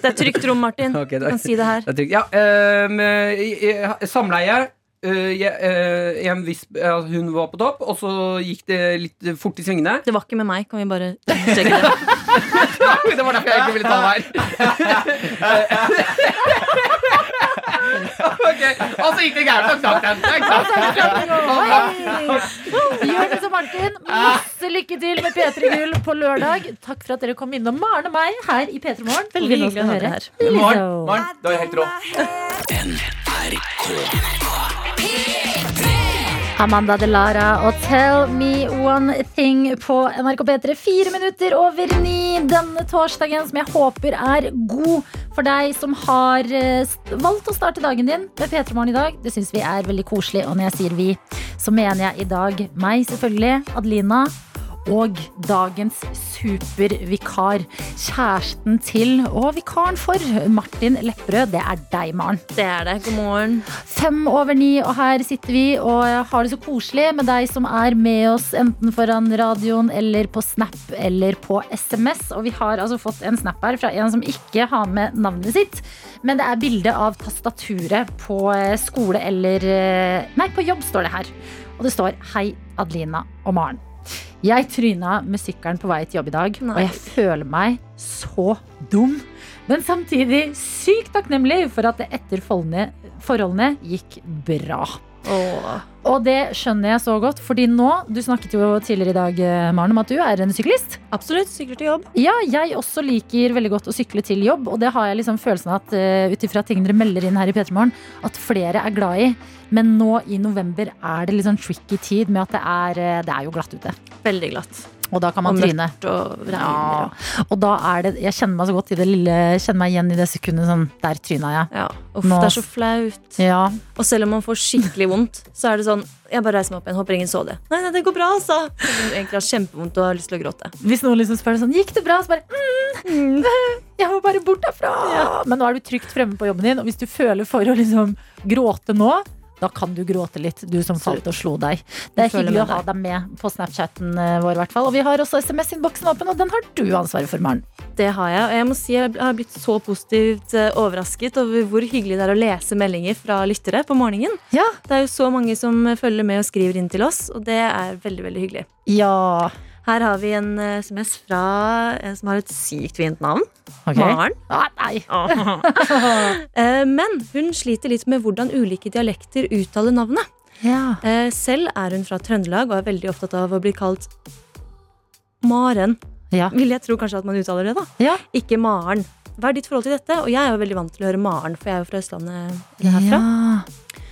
D: Det er trygt rom, Martin.
H: Okay,
D: Du kan si det her.
H: Det er. Ja, eh, samleie. Uh, jeg, uh, en viss, uh, hun var på topp, og så gikk det litt fort i svingene.
D: Det var ikke med meg, kan vi bare sjekke det? <laughs>
H: det var derfor jeg ikke ville ta det her. <laughs> Ok, Og så gikk det gærent og knakk den. Ikke sant?
C: Jonis og Martin, masse lykke til med P3 Gull på lørdag. Takk for at dere kom innom Maren og meg her i P3 Morgen.
D: Veldig hyggelig å høre.
I: Morgen, morgen, du er helt rå.
C: Amanda Delara og Tell Me One Thing på NRK P3. Fire minutter over ni denne torsdagen, som jeg håper er god for deg som har eh, valgt å starte dagen din med P3 Morgen i dag. Det syns vi er veldig koselig, og når jeg sier vi, så mener jeg i dag meg, selvfølgelig, Adelina. Og dagens supervikar. Kjæresten til og vikaren for Martin Lepperød. Det er deg, Maren.
D: Det er det. God morgen.
C: Fem over ni, og her sitter vi og har det så koselig med deg som er med oss enten foran radioen eller på Snap eller på SMS. Og vi har altså fått en snap her fra en som ikke har med navnet sitt. Men det er bilde av tastaturet på eh, skole eller eh, Nei, på jobb står det her. Og det står 'Hei, Adelina og Maren'. Jeg tryna med sykkelen på vei til jobb i dag, og jeg føler meg så dum. Men samtidig sykt takknemlig for at det etter forholdene gikk bra. Og det skjønner jeg så godt, fordi nå Du snakket jo tidligere i dag, eh, Maren, om at du er en syklist.
D: Absolutt. Sykler til jobb.
C: Ja, jeg også liker veldig godt å sykle til jobb, og det har jeg liksom følelsen av at uh, ut ifra ting dere melder inn her i P3 Morgen, at flere er glad i. Men nå i november er det litt sånn tricky tid med at det er, eh, det er jo glatt ute.
D: Veldig glatt.
C: Og da kan man
D: Og
C: tryne.
D: og.
C: Ja.
D: og-
C: da er det Jeg kjenner meg så godt i det lille Kjenner meg igjen i det sekundet sånn Der tryna jeg.
D: Ja. Uff,
C: Nå-
D: det er så flaut.
C: Ja.
D: Og selv om man får skikkelig vondt, så er det sånn Jeg bare reiser meg opp igjen, håper ingen så det. Nei, nei, det går bra, altså. Du egentlig har kjempevondt og har lyst til å gråte.
C: Hvis noen liksom spør sånn Gikk det bra? Så bare mm, Jeg må bare bort derfra. Men nå er du trygt fremme på jobben din, og hvis du føler for å liksom gråte nå da kan du gråte litt, du som falt og slo deg. Det er hyggelig å ha deg med på Snapchatten eh, vår. i hvert fall. Og vi har også SMS-innboksen åpen, og den har du ansvaret for, Maren.
D: Det har jeg, og jeg må si jeg har blitt så positivt eh, overrasket over hvor hyggelig det er å lese meldinger fra lyttere på morgenen.
C: Ja.
D: Det er jo så mange som følger med og skriver inn til oss, og det er veldig, veldig hyggelig.
C: Ja.
D: Her har vi en eh, SMS fra en som har et sykt fint navn.
C: Okay.
D: Maren.
C: Ah, nei. <laughs>
D: Eh, Men hun sliter litt med hvordan ulike dialekter uttaler navnet.
C: Ja.
D: Eh, Selv er hun fra Trøndelag og er veldig opptatt av å bli kalt Maren.
C: Ja.
D: Vil jeg tro kanskje at man uttaler det, da.
C: Ja.
D: Ikke Maren. Hva er ditt forhold til dette? Og jeg er jo veldig vant til å høre Maren, for jeg er jo fra Østlandet herfra.
C: Ja.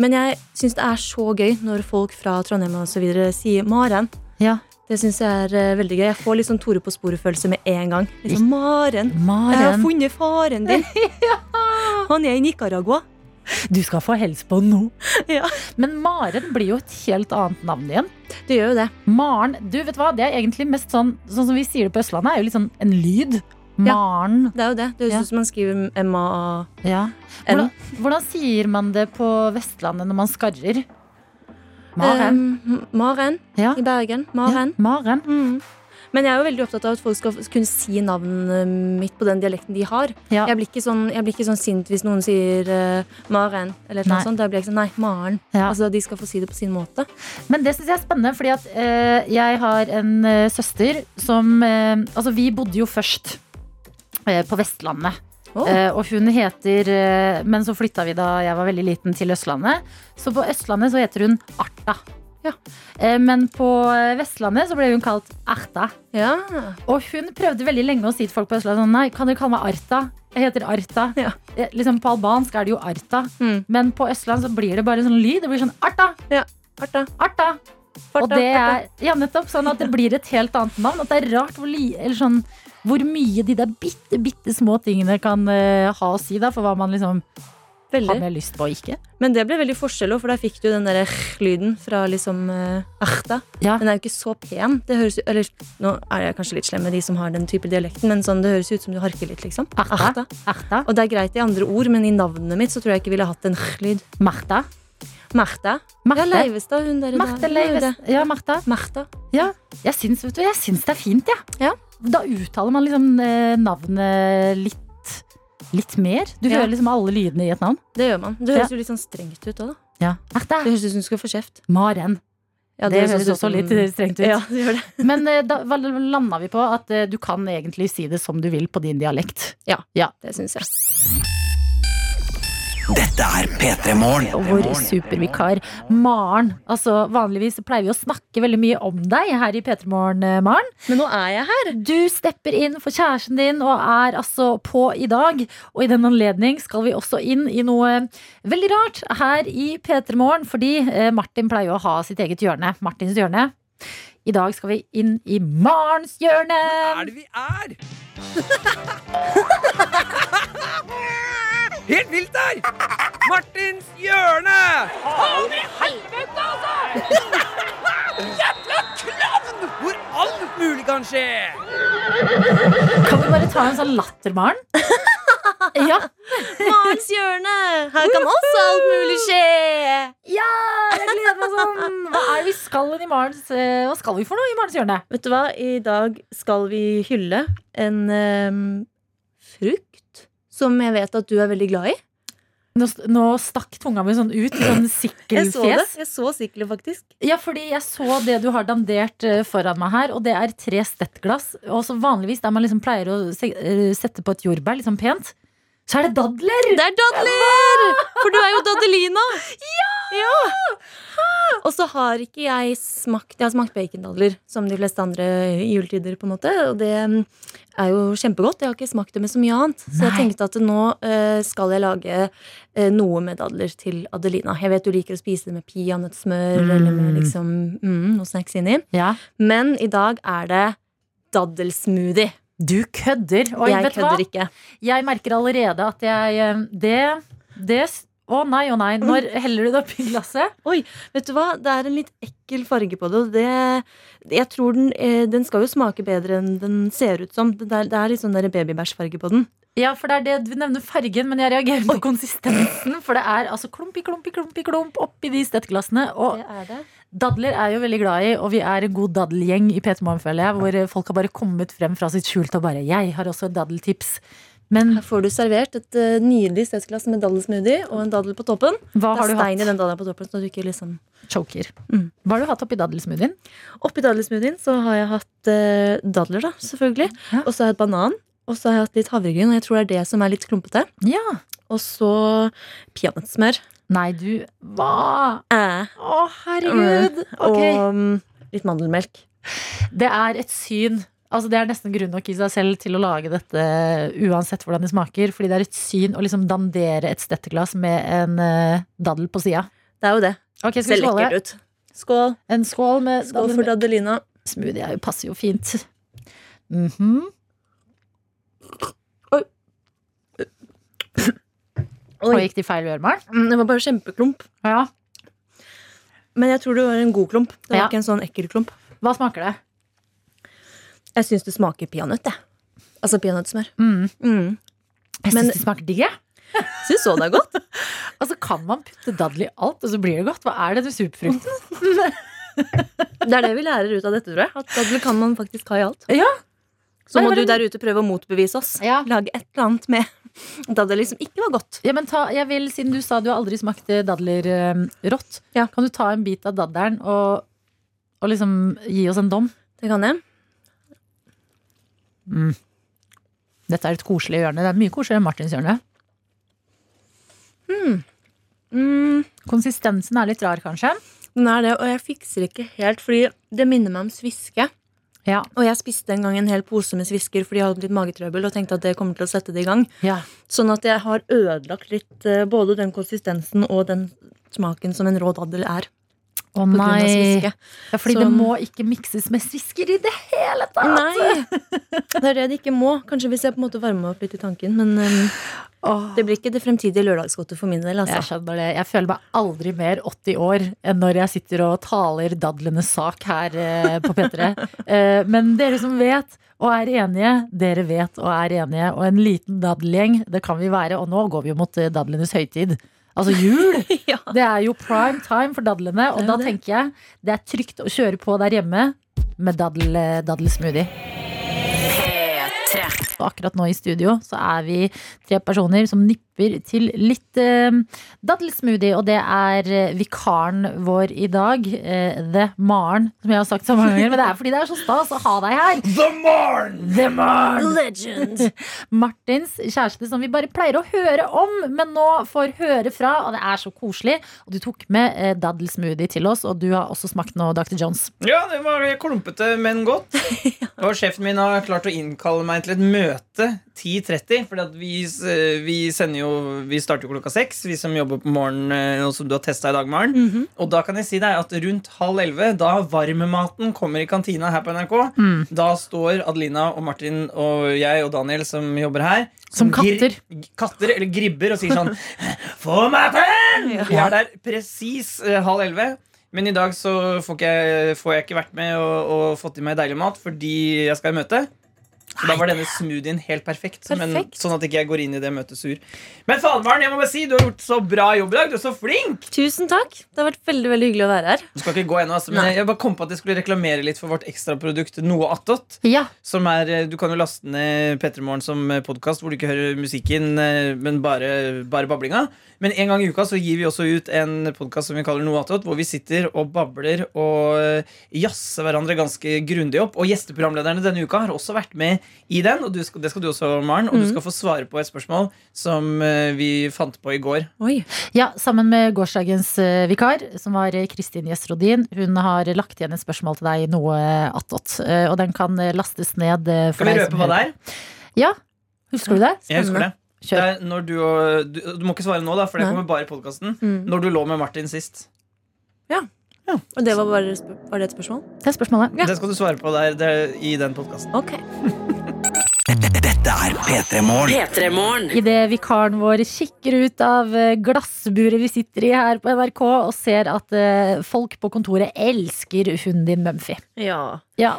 D: Men jeg syns det er så gøy når folk fra Trondheim og så videre sier Maren.
C: Ja.
D: Det syns jeg er eh, veldig gøy. Jeg får litt sånn Tore på sporet-følelse med en gang. Liksom, Maren, jeg har
C: Maren,
D: funnet faren din. <laughs> Han er i Nicaragua.
C: du skal få helse på nå. <laughs>
D: Ja.
C: Men Maren blir jo et helt annet navn igjen.
D: Det gjør jo det.
C: Maren, du vet hva, det er egentlig mest sånn Sånn som vi sier det på Østlandet, er jo litt sånn en lyd. Maren.
D: Det er jo det. Det høres
C: Ja.
D: ut som man skriver M-A-A.
C: Ja. Hvordan, hvordan sier man det på Vestlandet når man skarrer? Maren.
D: Um, Maren
C: Ja.
D: i Bergen. Maren.
C: Ja, Maren.
D: Mm. Men jeg er jo veldig opptatt av at folk skal kunne si navnet mitt på den dialekten de har.
C: Ja.
D: Jeg, blir ikke sånn, jeg blir ikke sånn sint hvis noen sier uh, Maren. Eller noe
C: Nei.
D: sånt. Da blir jeg sånn, nei, Maren.
C: Ja.
D: Altså, de skal få si det på sin måte.
C: Men det syns jeg er spennende, fordi at uh, jeg har en uh, søster som Altså, vi bodde jo først på Vestlandet.
D: Å.
C: Eh, og hun heter eh, Men så flytta vi da jeg var veldig liten til Østlandet. Så på Østlandet så heter hun Arta.
D: Ja.
C: Eh, men på Vestlandet så ble hun kalt Arta.
D: Ja.
C: Og hun prøvde veldig lenge å si til folk på Østlandet sånn, Nei, kan dere kalle meg Arta? Jeg heter Arta.
D: Ja.
C: Liksom På albansk er det jo Arta.
D: Mm.
C: Men på Østland så blir det bare sånn lyd. Det blir sånn Arta!
D: Arta.
C: Arta! Og det er ja, nettopp sånn at det blir et helt annet navn. At det er rart hvor, li, eller sånn, hvor mye de der bitte, bitte små tingene kan uh, ha å si da, for hva man liksom har mer lyst på og ikke.
D: Men det ble veldig forskjell òg, for der fikk du den der lyden fra liksom uh.
C: Ja.
D: Den er jo ikke så pen. Det høres, eller, nå er jeg kanskje litt slem med de som har den type dialekten, men sånn, det høres ut som du harker litt, liksom.
C: Achta. Achta.
D: Og det er greit i andre ord, men i navnet mitt så tror jeg ikke ville hatt en lyd.
C: Marta.
D: Martha.
C: Martha.
D: Ja, Leivestad, hun der.
C: Marte Leivestad. Ja, Martha.
D: Martha.
C: Jeg syns, vet du, jeg syns det er fint, jeg.
D: Ja.
C: Da uttaler man liksom eh, navnet litt, litt mer. Du
D: Ja.
C: hører liksom alle lydene i et navn.
D: Det gjør man. Det høres jo litt sånn strengt ut òg, da.
C: Ja.
D: Det høres ut som du skal få kjeft.
C: Maren.
D: Ja,
C: det,
D: høres
C: også
D: som-
C: litt eh, strengt ut.
D: Ja, det det. <laughs>
C: Men eh, da landa vi på at du kan egentlig si det som du vil på din dialekt.
D: Ja, Det syns jeg.
E: Dette er P3 Morgen.
C: Og vår supervikar Maren. Altså, vanligvis pleier vi å snakke veldig mye om deg her i P3 Morgen, eh, Maren.
D: Men nå er jeg her.
C: Du stepper inn for kjæresten din og er altså på i dag. Og i den anledning skal vi også inn i noe veldig rart her i P3 Morgen. Fordi eh, Martin pleier å ha sitt eget hjørne. Martins hjørne. I dag skal vi inn i Marens hjørne.
H: Hvor er det vi er? <laughs> Helt vilt der! Martins hjørne! Faen i helvete, altså! <laughs> Jævla klovn! Hvor alt mulig kan skje.
C: Kan vi bare ta en sånn lattermaren? <laughs> Ja.
D: Marens hjørne! Her kan også alt mulig skje!
C: ja, jeg gleder meg sånn. Hva er det vi skal inn i Marens eh, Hva skal vi for noe i Marens hjørne?
D: Vet du hva? I dag skal vi hylle en um, frukt som jeg vet at du er veldig glad i.
C: Nå, nå stakk tunga mi sånn ut i sånn
D: Jeg så det.
C: sikkelfjes.
D: Jeg så sikkelet faktisk.
C: Ja, fordi jeg så det du har dandert eh, foran meg her, og det er tre stettglass. Og så vanligvis der man liksom pleier å eh, sette på et jordbær, liksom pent, så er det dadler!
D: Det er dadler! For du er jo Dadelina. Ja! Og så har ikke jeg smakt Jeg har smakt bacondadler, som de fleste andre juletider, på en måte. Og det er jo kjempegodt. Jeg har ikke smakt det med så mye annet. Så jeg tenkte at nå eh, skal jeg lage eh, noe med dadler til Adelina. Jeg vet du liker å spise det med peanøttsmør
C: Mm.
D: eller med liksom mm, noe snacks inni.
C: Ja,
D: Men i dag er det daddelsmoothie.
C: du kødder. Oi,
D: jeg
C: vet du hva?
D: kødder ikke.
C: Jeg merker allerede at jeg eh, Det, det Å nei, å nei. Når heller du det oppi glasset? <laughs>
D: Oi, Vet du hva? Det er en litt ekkel farge på det. Og det jeg tror den, eh, den skal jo smake bedre enn den ser ut som. Det er, det er litt sånn babybæsjfarge på den.
C: Ja, for det er det du nevner fargen, men jeg reagerer på konsistensen. For det er altså klump i klump i klump i klump oppi de stettglassene. Og
D: Det er det.
C: dadler er jo veldig glad i, og vi er en god daddelgjeng i P3 Morgen, føler jeg. Hvor folk har bare kommet frem fra sitt skjult og bare 'Jeg har også et daddeltips'. Men
D: Her får du servert et uh, nydelig stedsglass med daddelsmoothie og en daddel på toppen.
C: hva har du
D: stein i
C: hatt?
D: den daddelen på toppen, så du ikke liksom
C: Choker.
D: Mm.
C: Hva har du hatt oppi daddelsmoothien?
D: Oppi daddelsmoothien så har jeg hatt uh, dadler, da, selvfølgelig.
C: Ja.
D: Og så har jeg hatt banan. Og så har jeg hatt litt havregryn, og jeg tror det er det som er litt klumpete.
C: Ja.
D: Og så peanøttsmør.
C: Nei, du Hva?
D: Eh,
C: Å, herregud. Ok.
D: Og um, litt mandelmelk.
C: Det er et syn Altså Det er nesten grunn nok i seg selv til å lage dette uansett hvordan det smaker. Fordi det er et syn å liksom dandere et stetteglass med en uh, daddel på sida.
D: Det er jo det.
C: Okay,
D: Ser lekkert ut. Skål.
C: En skål med
D: Skål for Dadelina.
C: Smoothie er jo- passer jo fint. Mm -hmm.
D: Oi.
C: gikk det i feil øre, Maren?
D: Mm, Det var bare kjempeklump.
C: Ja.
D: Men jeg tror det var en god klump. Det var
C: Ja.
D: ikke en sånn ekkel klump.
C: Hva smaker det?
D: Jeg syns det smaker peanøtt, jeg. Altså peanøttsmør.
C: Mm.
D: Mm.
C: Jeg syns det smaker digg. jeg. <laughs>
D: Syns så det er godt. <laughs>
C: Altså, kan man putte daddel i alt, og så blir det godt? Hva er denne superfrukten? <laughs>
D: Det er det vi lærer ut av dette, tror jeg. At dadler kan man faktisk ha i alt.
C: Ja.
D: Så må du der ute prøve å motbevise oss.
C: Ja.
D: Lage et eller annet med dadler som ikke var godt.
C: Ja, men ta, jeg vil, Siden du sa du har aldri smakt eh, dadler eh, rått,
D: Ja.
C: kan du ta en bit av daddelen og, og liksom gi oss en dom?
D: Det kan jeg.
C: Dette er et koselig hjørne. Det er mye koseligere enn Martins hjørne.
D: Mm,
C: Konsistensen er litt rar, kanskje.
D: den er det, og jeg fikser ikke helt, fordi det minner meg om sviske.
C: Ja.
D: Og jeg spiste en gang en hel pose med svisker fordi jeg hadde litt magetrøbbel og tenkte at det kommer til å sette det i gang.
C: ja.
D: Sånn at jeg har ødelagt litt eh, både den konsistensen og den smaken som en rå daddel er.
C: Å
D: oh,
C: nei. Ja, fordi
D: Så-
C: det må ikke mikses med svisker i det hele tatt!
D: Nei, <laughs> det er det det ikke må. Kanskje hvis jeg på en måte varmer meg opp litt i tanken. Men um,
C: oh.
D: det blir ikke det fremtidige lørdagsgodtet for min del.
C: jeg
D: Altså.
C: det. Jeg føler meg aldri mer 80 år enn når jeg sitter og taler dadlenes sak her eh, på P3. <laughs> Eh, men dere som vet og er enige, dere vet og er enige. Og en liten daddelgjeng, det kan vi være. Og nå går vi jo mot eh, dadlenes høytid. Altså jul. <laughs>
D: Ja.
C: Det er jo prime time for dadlene, og da
D: det.
C: tenker jeg det er trygt å kjøre på der hjemme med daddel, daddelsmoothie.
B: P3.
C: Og akkurat nå i studio så er vi tre personer som nipper til litt eh, daddelsmoothie. Og det er eh, vikaren vår i dag, eh, The Maren, som jeg har sagt så mange ganger. Men det er fordi det er så stas å ha deg her.
F: The Marn!
C: The Maren!
D: Legend. <laughs>
C: Martins kjæreste som vi bare pleier å høre om, men nå får høre fra, og det er så koselig. Og du tok med eh, daddelsmoothie til oss, og du har også smakt noe Dr. Johns.
F: Ja, det var klumpete, men godt. <laughs> Og sjefen min har klart å innkalle meg til et møte 10.30. For vi, vi sender jo Vi starter jo klokka seks, vi som jobber på morgenen, eh, og som du har testa i dag, Maren. Og da kan jeg si deg at rundt halv elleve, da varmematen kommer i kantina her på NRK, da står Adelina og Martin og jeg og Daniel som jobber her,
C: Som katter.
F: katter eller gribber og sier sånn <laughs> Få maten! Vi er der presis eh, halv elleve. Men i dag så får, jeg, får jeg ikke vært med og, og fått i meg deilig mat fordi jeg skal i møte. Så da var denne smoothien helt perfekt. Men, sånn at ikke jeg går inn i det møtet sur. Men faen, Maren, jeg må bare si, du har gjort så bra jobb i dag. Du er så flink!
D: Tusen takk. Det har vært veldig veldig hyggelig å være her.
F: Du skal ikke gå ennå, altså, men
D: Nei.
F: jeg bare kom på at jeg skulle reklamere litt for vårt ekstraprodukt Noe attåt.
C: Ja,
F: Som er, eh, du kan jo laste ned P3 Morgen som podkast, hvor du ikke hører musikken, eh, men bare, bare bablinga. Men en gang i uka så gir vi også ut en podkast som vi kaller Noe attåt, hvor vi sitter og babler og eh, jazzer hverandre ganske grundig opp. Og gjesteprogramlederne denne uka har også vært med i den, og du skal, det skal du også, Maren. Og du skal få svare på et spørsmål som eh, vi fant på i går.
D: Oi.
C: Ja, sammen med gårsdagens eh, vikar, som var eh, Kristin Gjesrodin. Hun har lagt igjen et spørsmål til deg, noe attåt. Og den kan lastes ned for
F: Skal vi røpe hva det er?
C: Ja, husker du det?
F: Jeg husker det. Det du, du, du må ikke svare nå, da, for det kommer bare i podkasten.
D: Mm.
F: Når du lå med Martin sist.
D: Og det var, bare, var det et spørsmål?
C: Det er spørsmålet.
F: Det skal du svare på der, der, i den podkasten.
D: Ok. <laughs>
E: Dette er P3 Morgen.
B: P3 Morgen.
C: Idet vikaren vår kikker ut av eh, glassburet vi sitter i her på NRK, og ser at eh, folk på kontoret elsker hunden din Mumphy.
D: Ja.
C: Ja,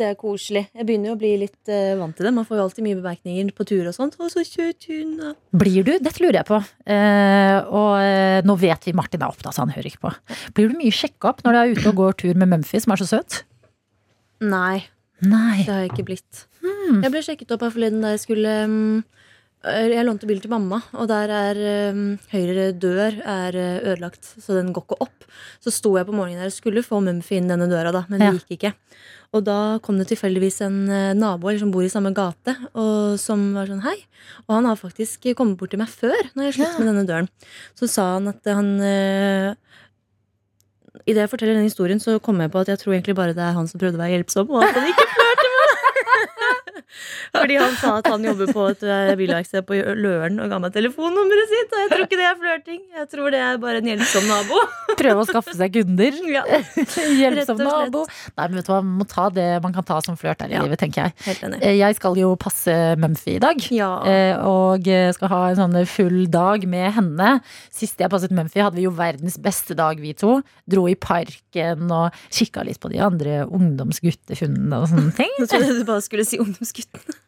D: Det er koselig. Jeg begynner jo å bli litt uh, vant til det. Man får jo alltid mye bemerkninger på tur og sånt. Og så søt hund.
C: Blir du? Dette lurer jeg på. Uh, og eh, nå vet vi Martin er opptatt, så han hører ikke på. Blir du mye sjekka opp når du er ute og går tur med Mumphy, som er så søt?
D: Nei,
C: Nei.
D: det har jeg ikke blitt. Jeg ble sjekket opp her forleden da jeg skulle um, Jeg lånte bil til mamma, og der er um, høyre dør er ødelagt, så den går ikke opp. Så sto jeg på morgenen der og skulle få Mumphy inn denne døra, da, men
C: Ja.
D: det gikk ikke. Og da kom det tilfeldigvis en uh, nabo som bor i samme gate, og som var sånn hei. Og han har faktisk kommet bort til meg før, når jeg sluttet med denne døren. Så sa han at han uh, Idet jeg forteller den historien, så kommer jeg på at jeg tror egentlig bare det er han som prøvde å være hjelpsom, og at han ikke <laughs> flørte med meg. Fordi han sa at han jobber på et eh, bilverksted på Løren og ga meg telefonnummeret sitt. Og jeg tror ikke det er flørting. Jeg tror det er bare en hjelpsom nabo. <laughs>
C: Prøve å skaffe seg kunder. <laughs>
D: Ja, <laughs>
C: Hjelpsom nabo. Nei, men vet du hva, man må ta det man kan ta som flørt her i
D: Ja.
C: livet, tenker jeg. Eh, Jeg skal jo passe Mumphy i dag.
D: Ja.
C: Eh, og eh, skal ha en sånn full dag med henne. Sist jeg passet Mumphy, hadde vi jo verdens beste dag, vi to. Dro i parken og kikka litt på de andre ungdomsguttehundene og sånne ting.
D: Nå trodde jeg du bare skulle si ungdomsgutten.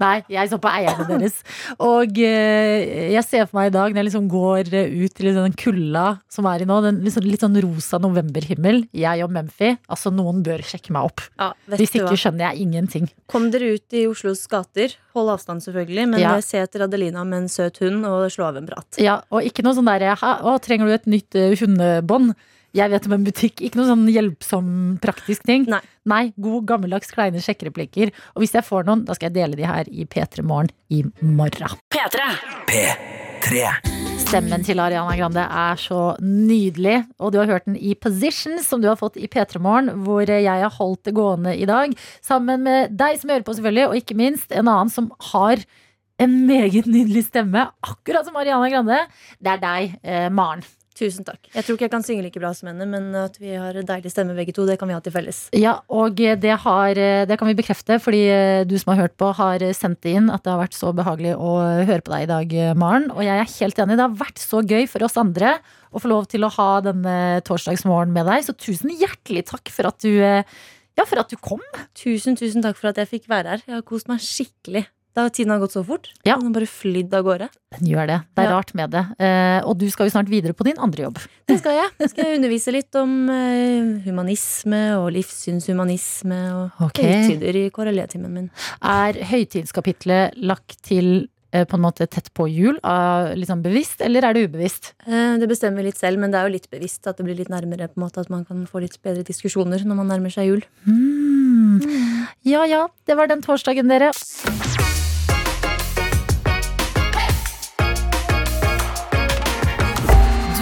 C: Nei, jeg så på eierne deres. Og eh, jeg ser for meg i dag, når jeg liksom går ut til den kulda som er i nå, den sånn, litt sånn rosa novemberhimmel, jeg og Mumphy, altså noen bør sjekke meg opp.
D: Ja,
C: Hvis ikke skjønner jeg ingenting.
D: Kom dere ut i Oslos gater. Hold avstand, selvfølgelig. Men
C: Ja.
D: se etter Adelina med en søt hund, og slå av en prat.
C: Ja, og ikke noe sånn derre «Hæ, Å, trenger du et nytt eh, hundebånd? Jeg vet om en butikk. Ikke noe sånn hjelpsom, praktisk ting.
D: Nei.
C: god, gammeldags kleine sjekkereplikker. Og hvis jeg får noen, da skal jeg dele de her i P3 Morgen i morgen.
B: P3.
E: P3.
C: Stemmen til Ariana Grande er så nydelig, og du har hørt den i Positions, som du har fått i P3 Morgen, hvor jeg har holdt det gående i dag, sammen med deg som hører på, selvfølgelig, og ikke minst en annen som har en meget nydelig stemme, akkurat som Ariana Grande. Det er deg, eh, Maren.
D: Tusen takk. Jeg tror ikke jeg kan synge like bra som henne, men at vi har deilig stemme begge to, det kan vi ha til felles.
C: Ja, og det, har, det kan vi bekrefte, fordi eh, du som har hørt på, har sendt inn at det har vært så behagelig å høre på deg i dag, Maren. Og jeg er helt enig. Det har vært så gøy for oss andre å få lov til å ha denne torsdagsmorgen med deg. Så tusen hjertelig takk for at du, eh, ja, for at du kom.
D: Tusen, tusen takk for at jeg fikk være her. Jeg har kost meg skikkelig. Da Tiden har gått så fort.
C: Ja.
D: Den har bare flydd av gårde.
C: Den gjør det. Det er
D: Ja.
C: rart med det. Eh, og du skal jo snart videre på din andre jobb.
D: Det skal jeg. Skal jeg undervise litt om eh, humanisme og livssynshumanisme og
C: okay.
D: høytider i KRLE-timen min.
C: Er høytidskapitlet lagt til eh, på en måte tett på jul, liksom bevisst, eller er det ubevisst?
D: Eh, Det bestemmer vi litt selv, men det er jo litt bevisst at det blir litt nærmere. på en måte At man kan få litt bedre diskusjoner når man nærmer seg jul.
C: Mm. Ja ja, det var den torsdagen, dere.